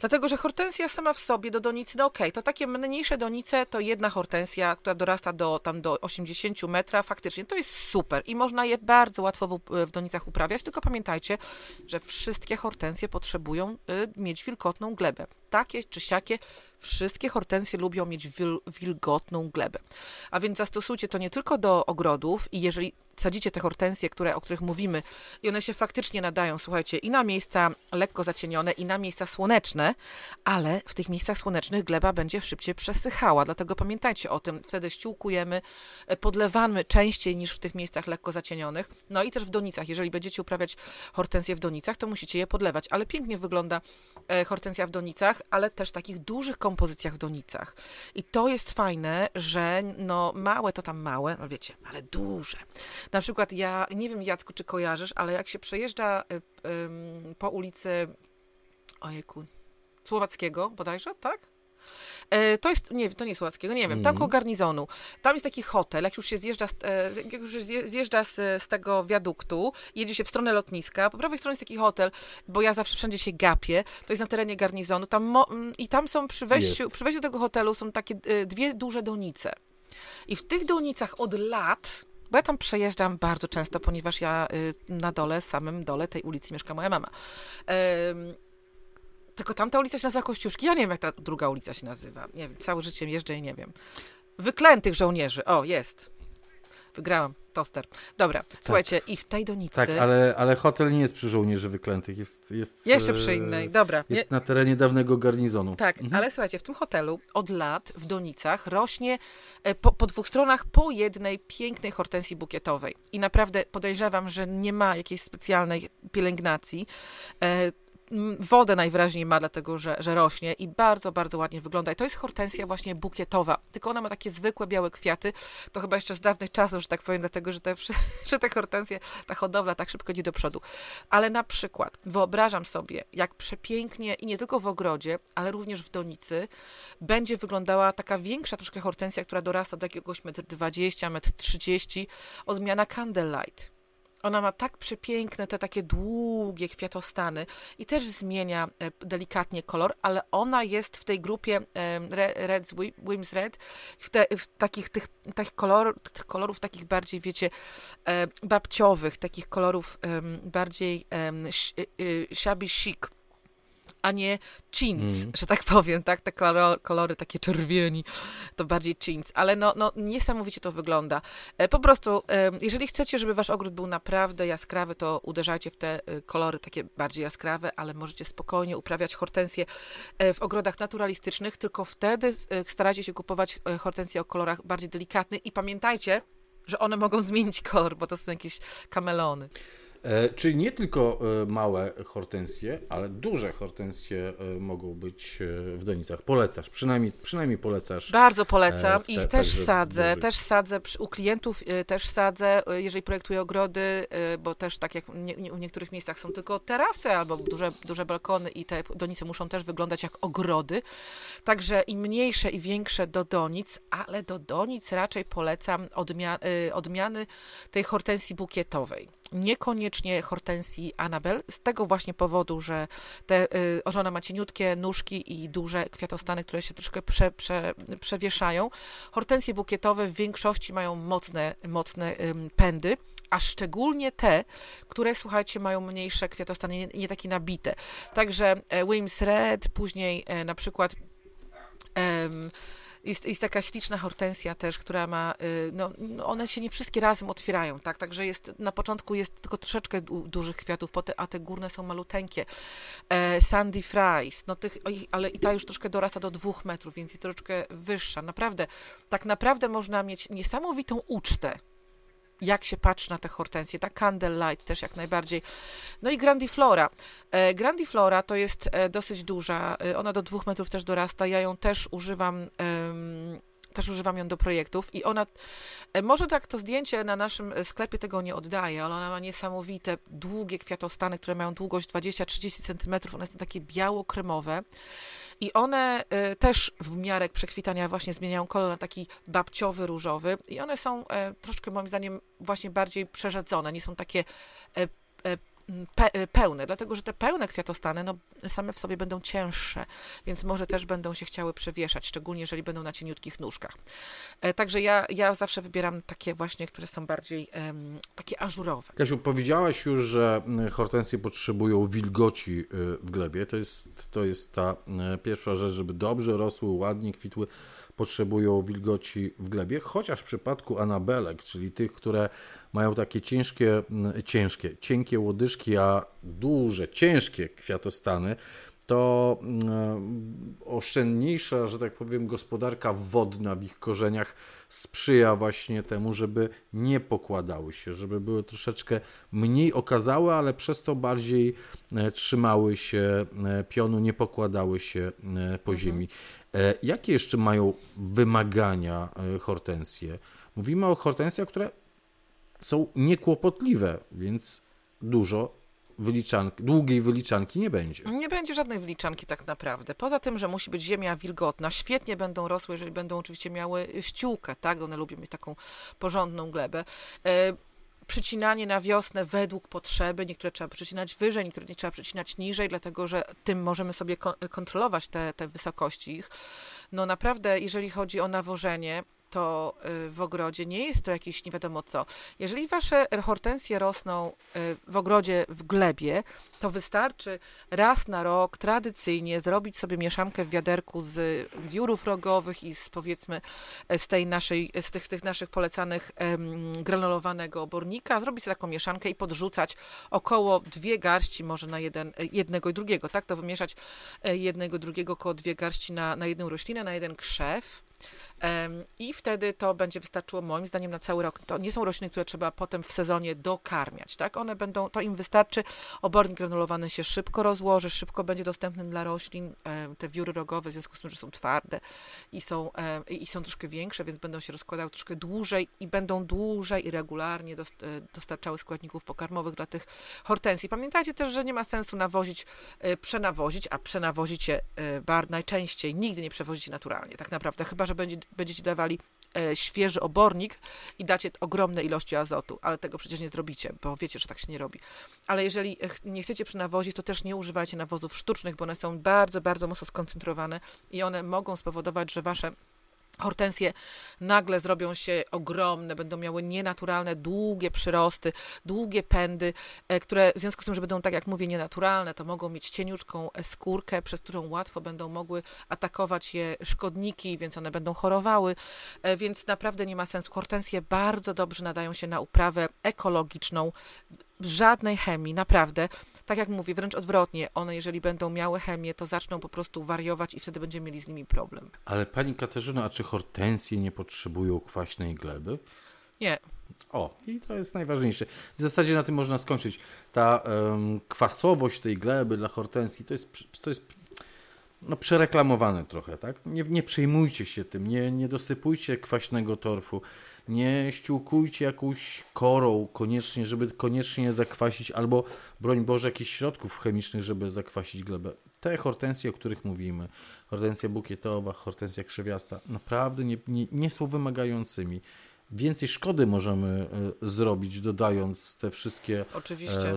Dlatego, że hortensja sama w sobie do donicy, no okej, to takie mniejsze donice to jedna hortensja, która dorasta do tam do 80 metra, faktycznie to jest super i można je bardzo łatwo w, w donicach uprawiać, tylko pamiętajcie, że wszystkie hortensje potrzebują y, mieć wilgotną glebę. Takie czy siakie, wszystkie hortensje lubią mieć wil, wilgotną glebę. A więc zastosujcie to nie tylko do ogrodów i jeżeli sadzicie te hortensje, które, o których mówimy i one się faktycznie nadają, słuchajcie, i na miejsca lekko zacienione, i na miejsca słoneczne, ale w tych miejscach słonecznych gleba będzie szybciej przesychała, dlatego pamiętajcie o tym, wtedy ściółkujemy, e, podlewamy częściej niż w tych miejscach lekko zacienionych, no i też w donicach, jeżeli będziecie uprawiać hortensje w donicach, to musicie je podlewać, ale pięknie wygląda e, hortensja w donicach, ale też w takich dużych kompozycjach w donicach. I to jest fajne, że no małe to tam małe, no wiecie, ale duże. Na przykład ja, nie wiem Jacku, czy kojarzysz, ale jak się przejeżdża y, po ulicy, ojejku, Słowackiego bodajże, tak? E, To jest, nie, to nie Słowackiego, nie wiem, tam Mhm. koło garnizonu. Tam jest taki hotel, jak już się zjeżdża, z, e, jak już zjeżdża z, z tego wiaduktu, jedzie się w stronę lotniska, po prawej stronie jest taki hotel, bo ja zawsze wszędzie się gapię, to jest na terenie garnizonu, tam i tam są przy wejściu, Jest. przy wejściu do tego hotelu są takie e, dwie duże donice. I w tych donicach od lat, bo ja tam przejeżdżam bardzo często, ponieważ ja y, na dole, samym dole tej ulicy mieszka moja mama. Tylko tamta ulica się nazywa Kościuszki. Ja nie wiem, jak ta druga ulica się nazywa. Nie wiem, całe życie jeżdżę i nie wiem. Wyklętych żołnierzy. O, jest. Wygrałam. Toster. Dobra, słuchajcie, i w tej donicy... Tak, ale, ale hotel nie jest przy żołnierzy wyklętych, jest, jest, Jeszcze e, przy innej. Dobra. Jest na terenie dawnego garnizonu. Tak, Mhm. ale słuchajcie, w tym hotelu od lat w Donicach rośnie e, po, po dwóch stronach po jednej pięknej hortensji bukietowej. I naprawdę podejrzewam, że nie ma jakiejś specjalnej pielęgnacji. Wodę najwyraźniej ma, dlatego że, że rośnie i bardzo, bardzo ładnie wygląda. I to jest hortensja właśnie bukietowa, tylko ona ma takie zwykłe białe kwiaty. To chyba jeszcze z dawnych czasów, że tak powiem, dlatego że te, że te hortensje, ta hodowla tak szybko idzie do przodu. Ale na przykład wyobrażam sobie, jak przepięknie i nie tylko w ogrodzie, ale również w donicy będzie wyglądała taka większa troszkę hortensja, która dorasta do jakiegoś 1,20 m, 1,30 m, odmiana Candlelight. Ona ma tak przepiękne, te takie długie kwiatostany i też zmienia e, delikatnie kolor, ale ona jest w tej grupie Re- Red's Wi- Wims Red, w, te, w takich tych, tych, kolor, tych kolorów takich bardziej, wiecie, e, babciowych, takich kolorów bardziej um, shabby chic, a nie jeans, Mm. że tak powiem, tak? Te kolor, kolory takie czerwieni, to bardziej jeans, ale no, no niesamowicie to wygląda. E, Po prostu, jeżeli chcecie, żeby wasz ogród był naprawdę jaskrawy, to uderzajcie w te e, kolory takie bardziej jaskrawe, ale możecie spokojnie uprawiać hortensje e, w ogrodach naturalistycznych, tylko wtedy e, starajcie się kupować hortensje o kolorach bardziej delikatnych i pamiętajcie, że one mogą zmienić kolor, bo to są jakieś kamelony. E, czyli nie tylko e, małe hortensje, ale duże hortensje e, mogą być w donicach. Polecasz, przynajmniej, przynajmniej polecasz. Bardzo polecam te, i też sadzę, też sadzę, u klientów też sadzę, jeżeli projektuję ogrody, bo też tak jak w niektórych miejscach są tylko terasy albo duże, duże balkony i te donice muszą też wyglądać jak ogrody. Także i mniejsze i większe do donic, ale do donic raczej polecam odmia odmiany tej hortensji bukietowej niekoniecznie hortensji Anabel, z tego właśnie powodu, że te y, ma cieniutkie nóżki i duże kwiatostany, które się troszkę prze, prze, przewieszają. Hortensje bukietowe w większości mają mocne, mocne pędy, a szczególnie te, które, słuchajcie, mają mniejsze kwiatostany, nie, nie takie nabite. Także e, Williams Red, później e, na przykład jest, jest taka śliczna hortensja też, która ma, y, no, no, one się nie wszystkie razem otwierają, tak, także jest, na początku jest tylko troszeczkę du, dużych kwiatów, a te górne są maluteńkie. E, Sandy Fries, no tych, ale i ta już troszkę dorasta do dwóch metrów, więc jest troszeczkę wyższa. Naprawdę, tak naprawdę można mieć niesamowitą ucztę jak się patrzy na te hortensje. Ta Candlelight też jak najbardziej. No i Grandiflora. E, Grandiflora to jest e, dosyć duża, e, ona do dwóch metrów też dorasta, ja ją też używam też używam ją do projektów i ona, może tak to zdjęcie na naszym sklepie tego nie oddaje, ale ona ma niesamowite, długie kwiatostany, które mają długość 20-30 cm, one są takie biało-kremowe i one y, też w miarę przekwitania właśnie zmieniają kolor na taki babciowy, różowy. I one są e, troszkę moim zdaniem właśnie bardziej przerzedzone, nie są takie e, e, pe pełne, dlatego że te pełne kwiatostany no, same w sobie będą cięższe, więc może też będą się chciały przewieszać, szczególnie jeżeli będą na cieniutkich nóżkach. E, także ja, ja zawsze wybieram takie właśnie, które są bardziej takie ażurowe. Kasiu, powiedziałaś już, że hortensje potrzebują wilgoci y, w glebie. To jest, to jest ta y, pierwsza rzecz, żeby dobrze rosły, ładnie kwitły potrzebują wilgoci w glebie, chociaż w przypadku anabelek, czyli tych, które mają takie ciężkie, ciężkie, cienkie łodyżki, a duże, ciężkie kwiatostany, to oszczędniejsza, że tak powiem, gospodarka wodna w ich korzeniach sprzyja właśnie temu, żeby nie pokładały się, żeby były troszeczkę mniej okazałe, ale przez to bardziej e, trzymały się e, pionu, nie pokładały się e, po mhm. ziemi. Jakie jeszcze mają wymagania hortensje? Mówimy o hortensjach, które są niekłopotliwe, więc dużo wyliczanki, długiej wyliczanki nie będzie. Nie będzie żadnej wyliczanki tak naprawdę. Poza tym, że musi być ziemia wilgotna, świetnie będą rosły, jeżeli będą oczywiście miały ściółkę, tak? One lubią mieć taką porządną glebę. E, przycinanie na wiosnę według potrzeby. Niektóre trzeba przycinać wyżej, niektóre nie trzeba przycinać niżej, dlatego że tym możemy sobie kontrolować te, te wysokości ich. No naprawdę, jeżeli chodzi o nawożenie, to y, w ogrodzie, nie jest to jakieś nie wiadomo co. Jeżeli wasze hortensje rosną y, w ogrodzie w glebie, to wystarczy raz na rok tradycyjnie zrobić sobie mieszankę w wiaderku z wiórów rogowych i z powiedzmy z tej naszej, z tych, z tych naszych polecanych um, granulowanego obornika, zrobić taką mieszankę i podrzucać około dwie garści może na jeden, jednego i drugiego, tak? To wymieszać e, jednego, drugiego około dwie garści na, na jedną roślinę, na jeden krzew i wtedy to będzie wystarczyło moim zdaniem na cały rok. To nie są rośliny, które trzeba potem w sezonie dokarmiać, tak? One będą, to im wystarczy. Obornik granulowany się szybko rozłoży, szybko będzie dostępny dla roślin. Te wióry rogowe, w związku z tym, że są twarde i są, i są troszkę większe, więc będą się rozkładały troszkę dłużej i będą dłużej i regularnie e, dostarczały składników pokarmowych dla tych hortensji. Pamiętajcie też, że nie ma sensu nawozić, e, przenawozić, a przenawozicie e, bar najczęściej nigdy nie przewozicie naturalnie, tak naprawdę, chyba że będzie, będziecie dawali e, świeży obornik i dacie ogromne ilości azotu, ale tego przecież nie zrobicie, bo wiecie, że tak się nie robi. Ale jeżeli nie chcecie przenawozić, to też nie używajcie nawozów sztucznych, bo one są bardzo, bardzo mocno skoncentrowane i one mogą spowodować, że wasze Hortensje nagle zrobią się ogromne, będą miały nienaturalne, długie przyrosty, długie pędy, e, które w związku z tym, że będą, tak jak mówię, nienaturalne, to mogą mieć cieniuczką skórkę, przez którą łatwo będą mogły atakować je szkodniki, więc one będą chorowały, e, więc naprawdę nie ma sensu. Hortensje bardzo dobrze nadają się na uprawę ekologiczną, żadnej chemii, naprawdę. Tak jak mówię, wręcz odwrotnie. One, jeżeli będą miały chemię, to zaczną po prostu wariować i wtedy będziemy mieli z nimi problem. Ale pani Katarzyno, a czy hortensje nie potrzebują kwaśnej gleby? Nie. O, i to jest najważniejsze. W zasadzie na tym można skończyć. Ta um, kwasowość tej gleby dla hortensji to jest, to jest no, przereklamowane trochę, tak? Nie, nie przejmujcie się tym, nie, nie dosypujcie kwaśnego torfu, nie ściółkujcie jakąś korą koniecznie, żeby koniecznie zakwasić, albo broń Boże jakichś środków chemicznych, żeby zakwasić glebę. Te hortensje, o których mówimy, hortensja bukietowa, hortensja krzewiasta, naprawdę nie, nie, nie są wymagającymi więcej szkody możemy e, zrobić, dodając te wszystkie Oczywiście.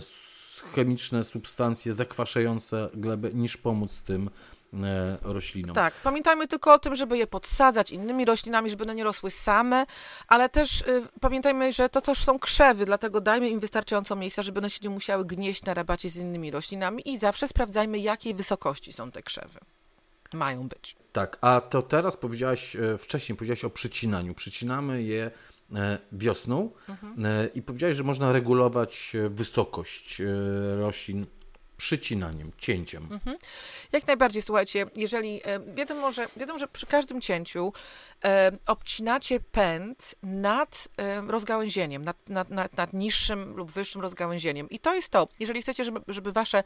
chemiczne substancje zakwaszające glebę, niż pomóc tym e, roślinom. Tak, pamiętajmy tylko o tym, żeby je podsadzać innymi roślinami, żeby one nie rosły same, ale też y, pamiętajmy, że to też są krzewy, dlatego dajmy im wystarczająco miejsca, żeby one się nie musiały gnieść na rabacie z innymi roślinami i zawsze sprawdzajmy, jakiej wysokości są te krzewy. Mają być. Tak, a to teraz powiedziałaś, e, wcześniej powiedziałaś o przycinaniu. Przycinamy je e, wiosną mhm. E, i powiedziałaś, że można regulować wysokość roślin przycinaniem, cięciem. Mhm. Jak najbardziej, słuchajcie, jeżeli wiadomo, że, wiadomo, że przy każdym cięciu e, obcinacie pęd nad e, rozgałęzieniem, nad, nad, nad, nad, niższym lub wyższym rozgałęzieniem. I to jest to, jeżeli chcecie, żeby, żeby wasze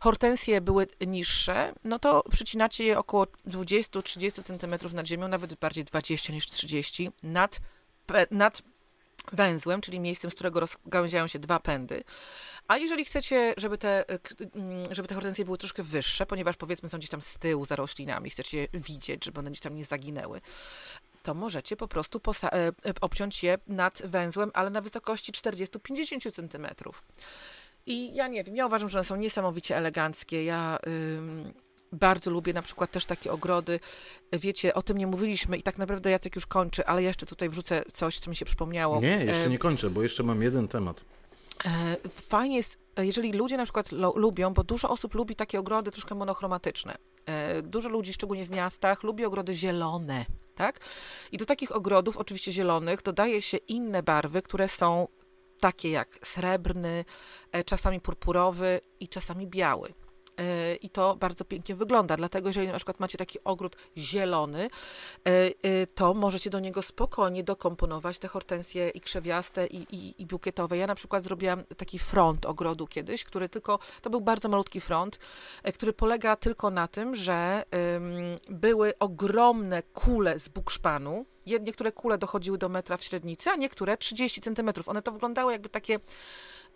hortensje były niższe, no to przycinacie je około 20-30 cm nad ziemią, nawet bardziej 20 niż 30 nad, nad węzłem, czyli miejscem, z którego rozgałęziają się dwa pędy. A jeżeli chcecie, żeby te, e, mm, żeby te hortensje były troszkę wyższe, ponieważ powiedzmy są gdzieś tam z tyłu za roślinami, chcecie je widzieć, żeby one gdzieś tam nie zaginęły, to możecie po prostu e, e, obciąć je nad węzłem, ale na wysokości 40-50 cm. I ja nie wiem, ja uważam, że one są niesamowicie eleganckie. Ja bardzo lubię na przykład też takie ogrody. Wiecie, o tym nie mówiliśmy i tak naprawdę Jacek już kończy, ale jeszcze tutaj wrzucę coś, co mi się przypomniało. Nie, jeszcze nie kończę, bo jeszcze mam jeden temat. E, fajnie jest, jeżeli ludzie na przykład lubią, bo dużo osób lubi takie ogrody troszkę monochromatyczne. E, dużo ludzi, szczególnie w miastach, lubi ogrody zielone, tak? I do takich ogrodów, oczywiście zielonych, dodaje się inne barwy, które są takie jak srebrny, e, czasami purpurowy i czasami biały. E, i to bardzo pięknie wygląda. Dlatego, jeżeli na przykład macie taki ogród zielony, e, e, to możecie do niego spokojnie dokomponować te hortensje i krzewiaste i, i, i bukietowe. Ja na przykład zrobiłam taki front ogrodu kiedyś, który tylko, to był bardzo malutki front, który polega tylko na tym, że były ogromne kule z bukszpanu, niektóre kule dochodziły do metra w średnicy, a niektóre 30 centymetrów. One to wyglądały jakby takie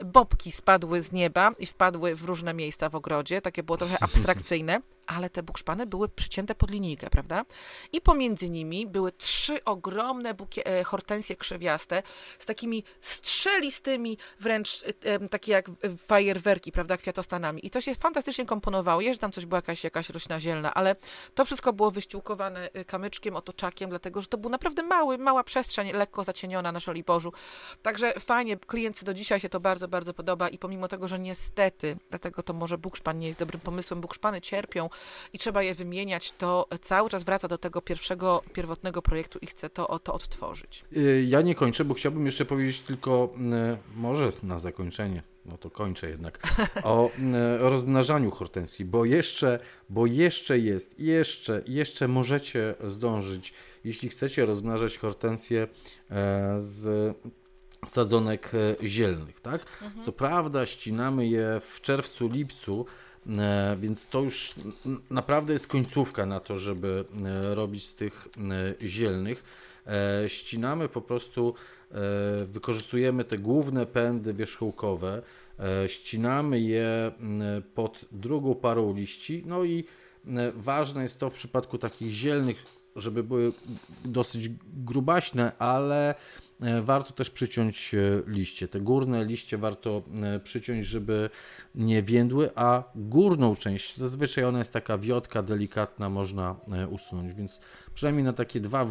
bobki spadły z nieba i wpadły w różne miejsca w ogrodzie. Takie było trochę abstrakcyjne, ale te bukszpany były przycięte pod linijkę, prawda? I pomiędzy nimi były trzy ogromne bukie, e, hortensje krzewiaste z takimi strzelistymi, wręcz e, takie jak fajerwerki, prawda, kwiatostanami. I to się fantastycznie komponowało. Jeszcze tam coś była jakaś, jakaś roślina zielna, ale to wszystko było wyściółkowane e, kamyczkiem, otoczakiem, dlatego, że to był naprawdę mały, mała przestrzeń, lekko zacieniona na Szoliborzu. Także fajnie, klientce do dzisiaj się to bardzo, bardzo podoba i pomimo tego, że niestety, dlatego to może bukszpan nie jest dobrym pomysłem, bukszpany cierpią i trzeba je wymieniać, to cały czas wraca do tego pierwszego, pierwotnego projektu i chce to, to odtworzyć. Y, ja nie kończę, bo chciałbym jeszcze powiedzieć tylko, y, może na zakończenie, no to kończę jednak, o y, rozmnażaniu hortensji, bo jeszcze, bo jeszcze jest, jeszcze, jeszcze możecie zdążyć, jeśli chcecie rozmnażać hortensję e, z sadzonek e, zielnych, tak? Mhm. Co prawda ścinamy je w czerwcu, lipcu, e, więc to już naprawdę jest końcówka na to, żeby e, robić z tych zielnych. Ścinamy po prostu, wykorzystujemy te główne pędy wierzchołkowe, ścinamy je pod drugą parą liści, no i ważne jest to w przypadku takich zielnych, żeby były dosyć grubaśne, ale E, warto też przyciąć e, liście. Te górne liście warto e, przyciąć, żeby nie więdły, a górną część, zazwyczaj ona jest taka wiotka, delikatna, można usunąć, więc przynajmniej na takie dwa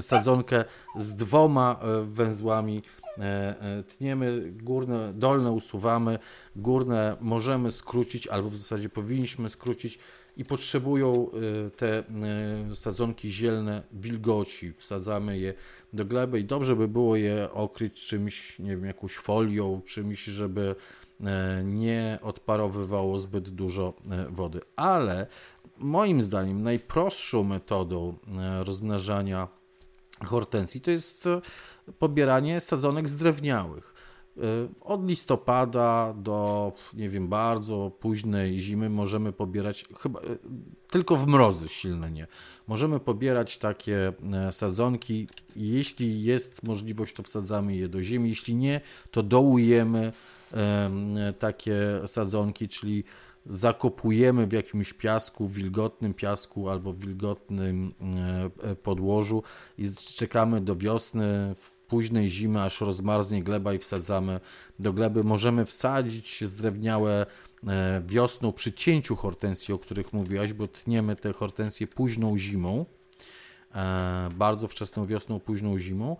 sadzonkę z dwoma węzłami tniemy, górne, dolne usuwamy, górne możemy skrócić, albo w zasadzie powinniśmy skrócić, i potrzebują y, te y, sadzonki zielne wilgoci. Wsadzamy je do gleby i dobrze by było je okryć czymś, nie wiem, jakąś folią, czymś, żeby e, nie odparowywało zbyt dużo e, wody. Ale moim zdaniem najprostszą metodą e, rozmnażania hortensji to jest pobieranie sadzonek zdrewniałych. Od listopada do, nie wiem, bardzo późnej zimy możemy pobierać, chyba tylko w mrozy silne nie. Możemy pobierać takie sadzonki. Jeśli jest możliwość, to wsadzamy je do ziemi. Jeśli nie, to dołujemy takie sadzonki, czyli zakopujemy w jakimś piasku, wilgotnym piasku albo wilgotnym e, podłożu i czekamy do wiosny, późnej zimy, aż rozmarznie gleba i wsadzamy do gleby. Możemy wsadzić zdrewniałe e, wiosną przy cięciu hortensji, o których mówiłaś, bo tniemy te hortensje późną zimą, e, bardzo wczesną wiosną, późną zimą.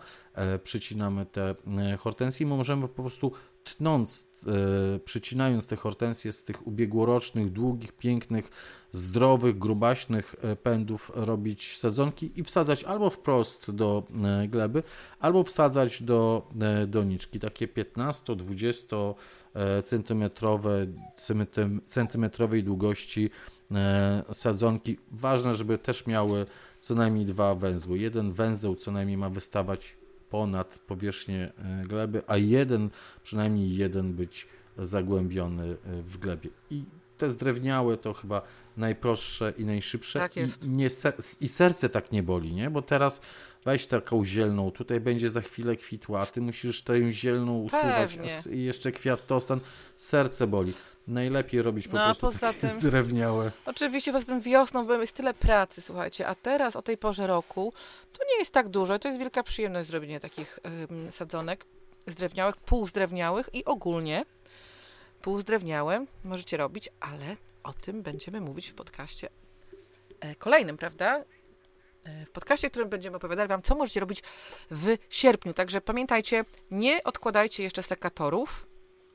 Przycinamy te hortensje i możemy po prostu tnąc, e, przycinając te hortensje z tych ubiegłorocznych, długich, pięknych, zdrowych, grubaśnych e, pędów robić sadzonki i wsadzać albo wprost do e, gleby, albo wsadzać do doniczki. Takie 15-20 centymetrowe, centymetrowej długości sadzonki. Ważne, żeby też miały co najmniej dwa węzły. Jeden węzeł co najmniej ma wystawać ponad powierzchnię e, gleby, a jeden, przynajmniej jeden być zagłębiony e, w glebie. I te zdrewniałe to chyba najprostsze i najszybsze. Tak jest. I, nie, I serce tak nie boli, nie? Bo teraz weź taką zielną, tutaj będzie za chwilę kwitła, a ty musisz tę zielną usuwać i jeszcze kwiat tostan. Serce boli najlepiej robić po no, prostu poza tym, zdrewniałe. Oczywiście, poza tym wiosną jest tyle pracy, słuchajcie, a teraz o tej porze roku to nie jest tak dużo, to jest wielka przyjemność zrobienie takich ym, sadzonek zdrewniałych, półzdrewniałych i ogólnie półzdrewniałe możecie robić, ale o tym będziemy mówić w podcaście e, kolejnym, prawda? E, w podcaście, w którym będziemy opowiadali Wam, co możecie robić w sierpniu. Także pamiętajcie, nie odkładajcie jeszcze sekatorów,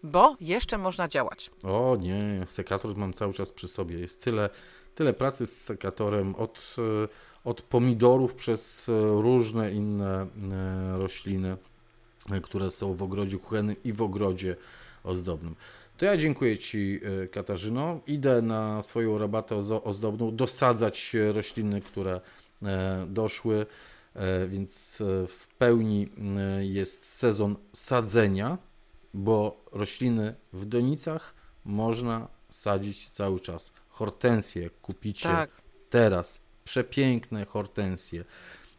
bo jeszcze można działać. O nie, sekator mam cały czas przy sobie. Jest tyle, tyle pracy z sekatorem od, e, od pomidorów przez e, różne inne e, rośliny, które są w ogrodzie kuchennym i w ogrodzie ozdobnym. To ja dziękuję Ci, Katarzyno. Idę na swoją rabatę ozdobną dosadzać rośliny, które doszły, więc w pełni jest sezon sadzenia bo rośliny w donicach można sadzić cały czas. Hortensje kupicie tak. teraz, przepiękne hortensje,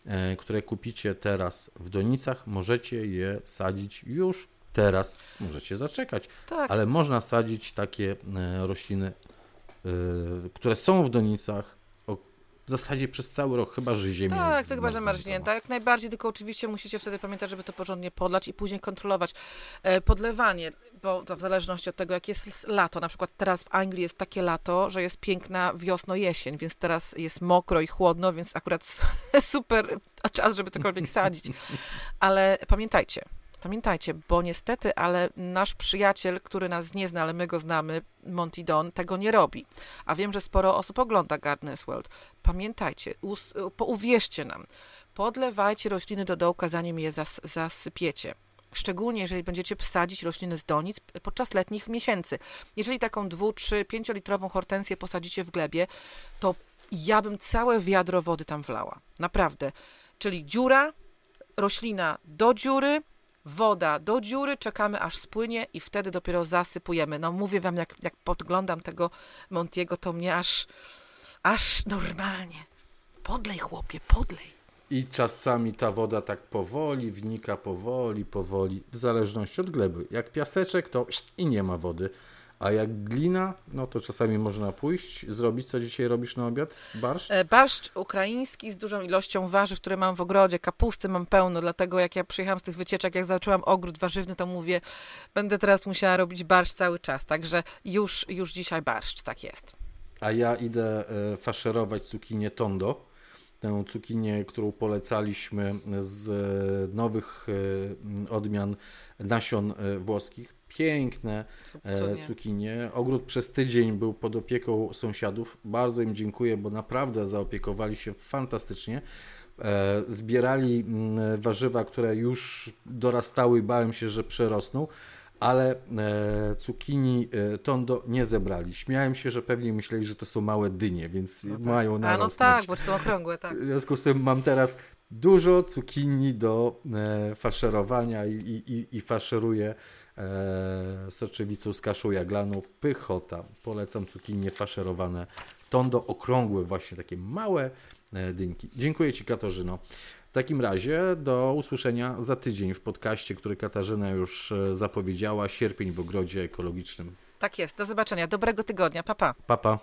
e, które kupicie teraz w donicach, możecie je sadzić już teraz. Możecie zaczekać, tak. ale można sadzić takie e, rośliny, e, które są w donicach w zasadzie przez cały rok, chyba że ziemia Tak, jest to chyba, że marznięta. Jak najbardziej, tylko oczywiście musicie wtedy pamiętać, żeby to porządnie podlać i później kontrolować e, podlewanie, bo to w zależności od tego, jak jest lato. Na przykład teraz w Anglii jest takie lato, że jest piękna wiosno-jesień, więc teraz jest mokro i chłodno, więc akurat super czas, żeby cokolwiek sadzić. Ale pamiętajcie, Pamiętajcie, bo niestety, ale nasz przyjaciel, który nas nie zna, ale my go znamy, Monty Don, tego nie robi. A wiem, że sporo osób ogląda Gardener's World. Pamiętajcie, uwierzcie nam, podlewajcie rośliny do dołka, zanim je zas, zasypiecie. Szczególnie jeżeli będziecie wsadzić rośliny z donic podczas letnich miesięcy. Jeżeli taką 2, 3, 5 litrową hortensję posadzicie w glebie, to ja bym całe wiadro wody tam wlała. Naprawdę. Czyli dziura, roślina do dziury, woda do dziury, czekamy aż spłynie i wtedy dopiero zasypujemy. No mówię wam, jak, jak podglądam tego Montiego, to mnie aż, aż normalnie. Podlej chłopie, podlej. I czasami ta woda tak powoli wnika, powoli, powoli, w zależności od gleby. Jak piaseczek, to i nie ma wody. A jak glina, no to czasami można pójść, zrobić, co dzisiaj robisz na obiad? Barszcz? E, barszcz ukraiński z dużą ilością warzyw, które mam w ogrodzie, kapusty mam pełno, dlatego jak ja przyjechałam z tych wycieczek, jak zaczęłam ogród warzywny, to mówię, będę teraz musiała robić barszcz cały czas, także już, już dzisiaj barszcz, tak jest. A ja idę e, faszerować cukinię tondo, tę cukinię, którą polecaliśmy z e, nowych odmian nasion włoskich piękne e, cukinie. Ogród przez tydzień był pod opieką sąsiadów. Bardzo im dziękuję, bo naprawdę zaopiekowali się fantastycznie. E, zbierali mm, warzywa, które już dorastały i bałem się, że przerosną, ale e, cukinii tondo nie zebrali. Śmiałem się, że pewnie myśleli, że to są małe dynie, więc no tak. mają narost. A no tak, bo są okrągłe, tak. W związku z tym mam teraz dużo cukinii do e, faszerowania i, i, i faszeruję e, soczewicą z kaszą jaglaną. Pychota. Polecam cukinie faszerowane. Tondo okrągłe, właśnie takie małe e, dynki. Dziękuję Ci Katarzyno. W takim razie do usłyszenia za tydzień w podcaście, który Katarzyna już e, zapowiedziała. Sierpień w ogrodzie ekologicznym. Tak jest. Do zobaczenia. Dobrego tygodnia. Papa. Papa.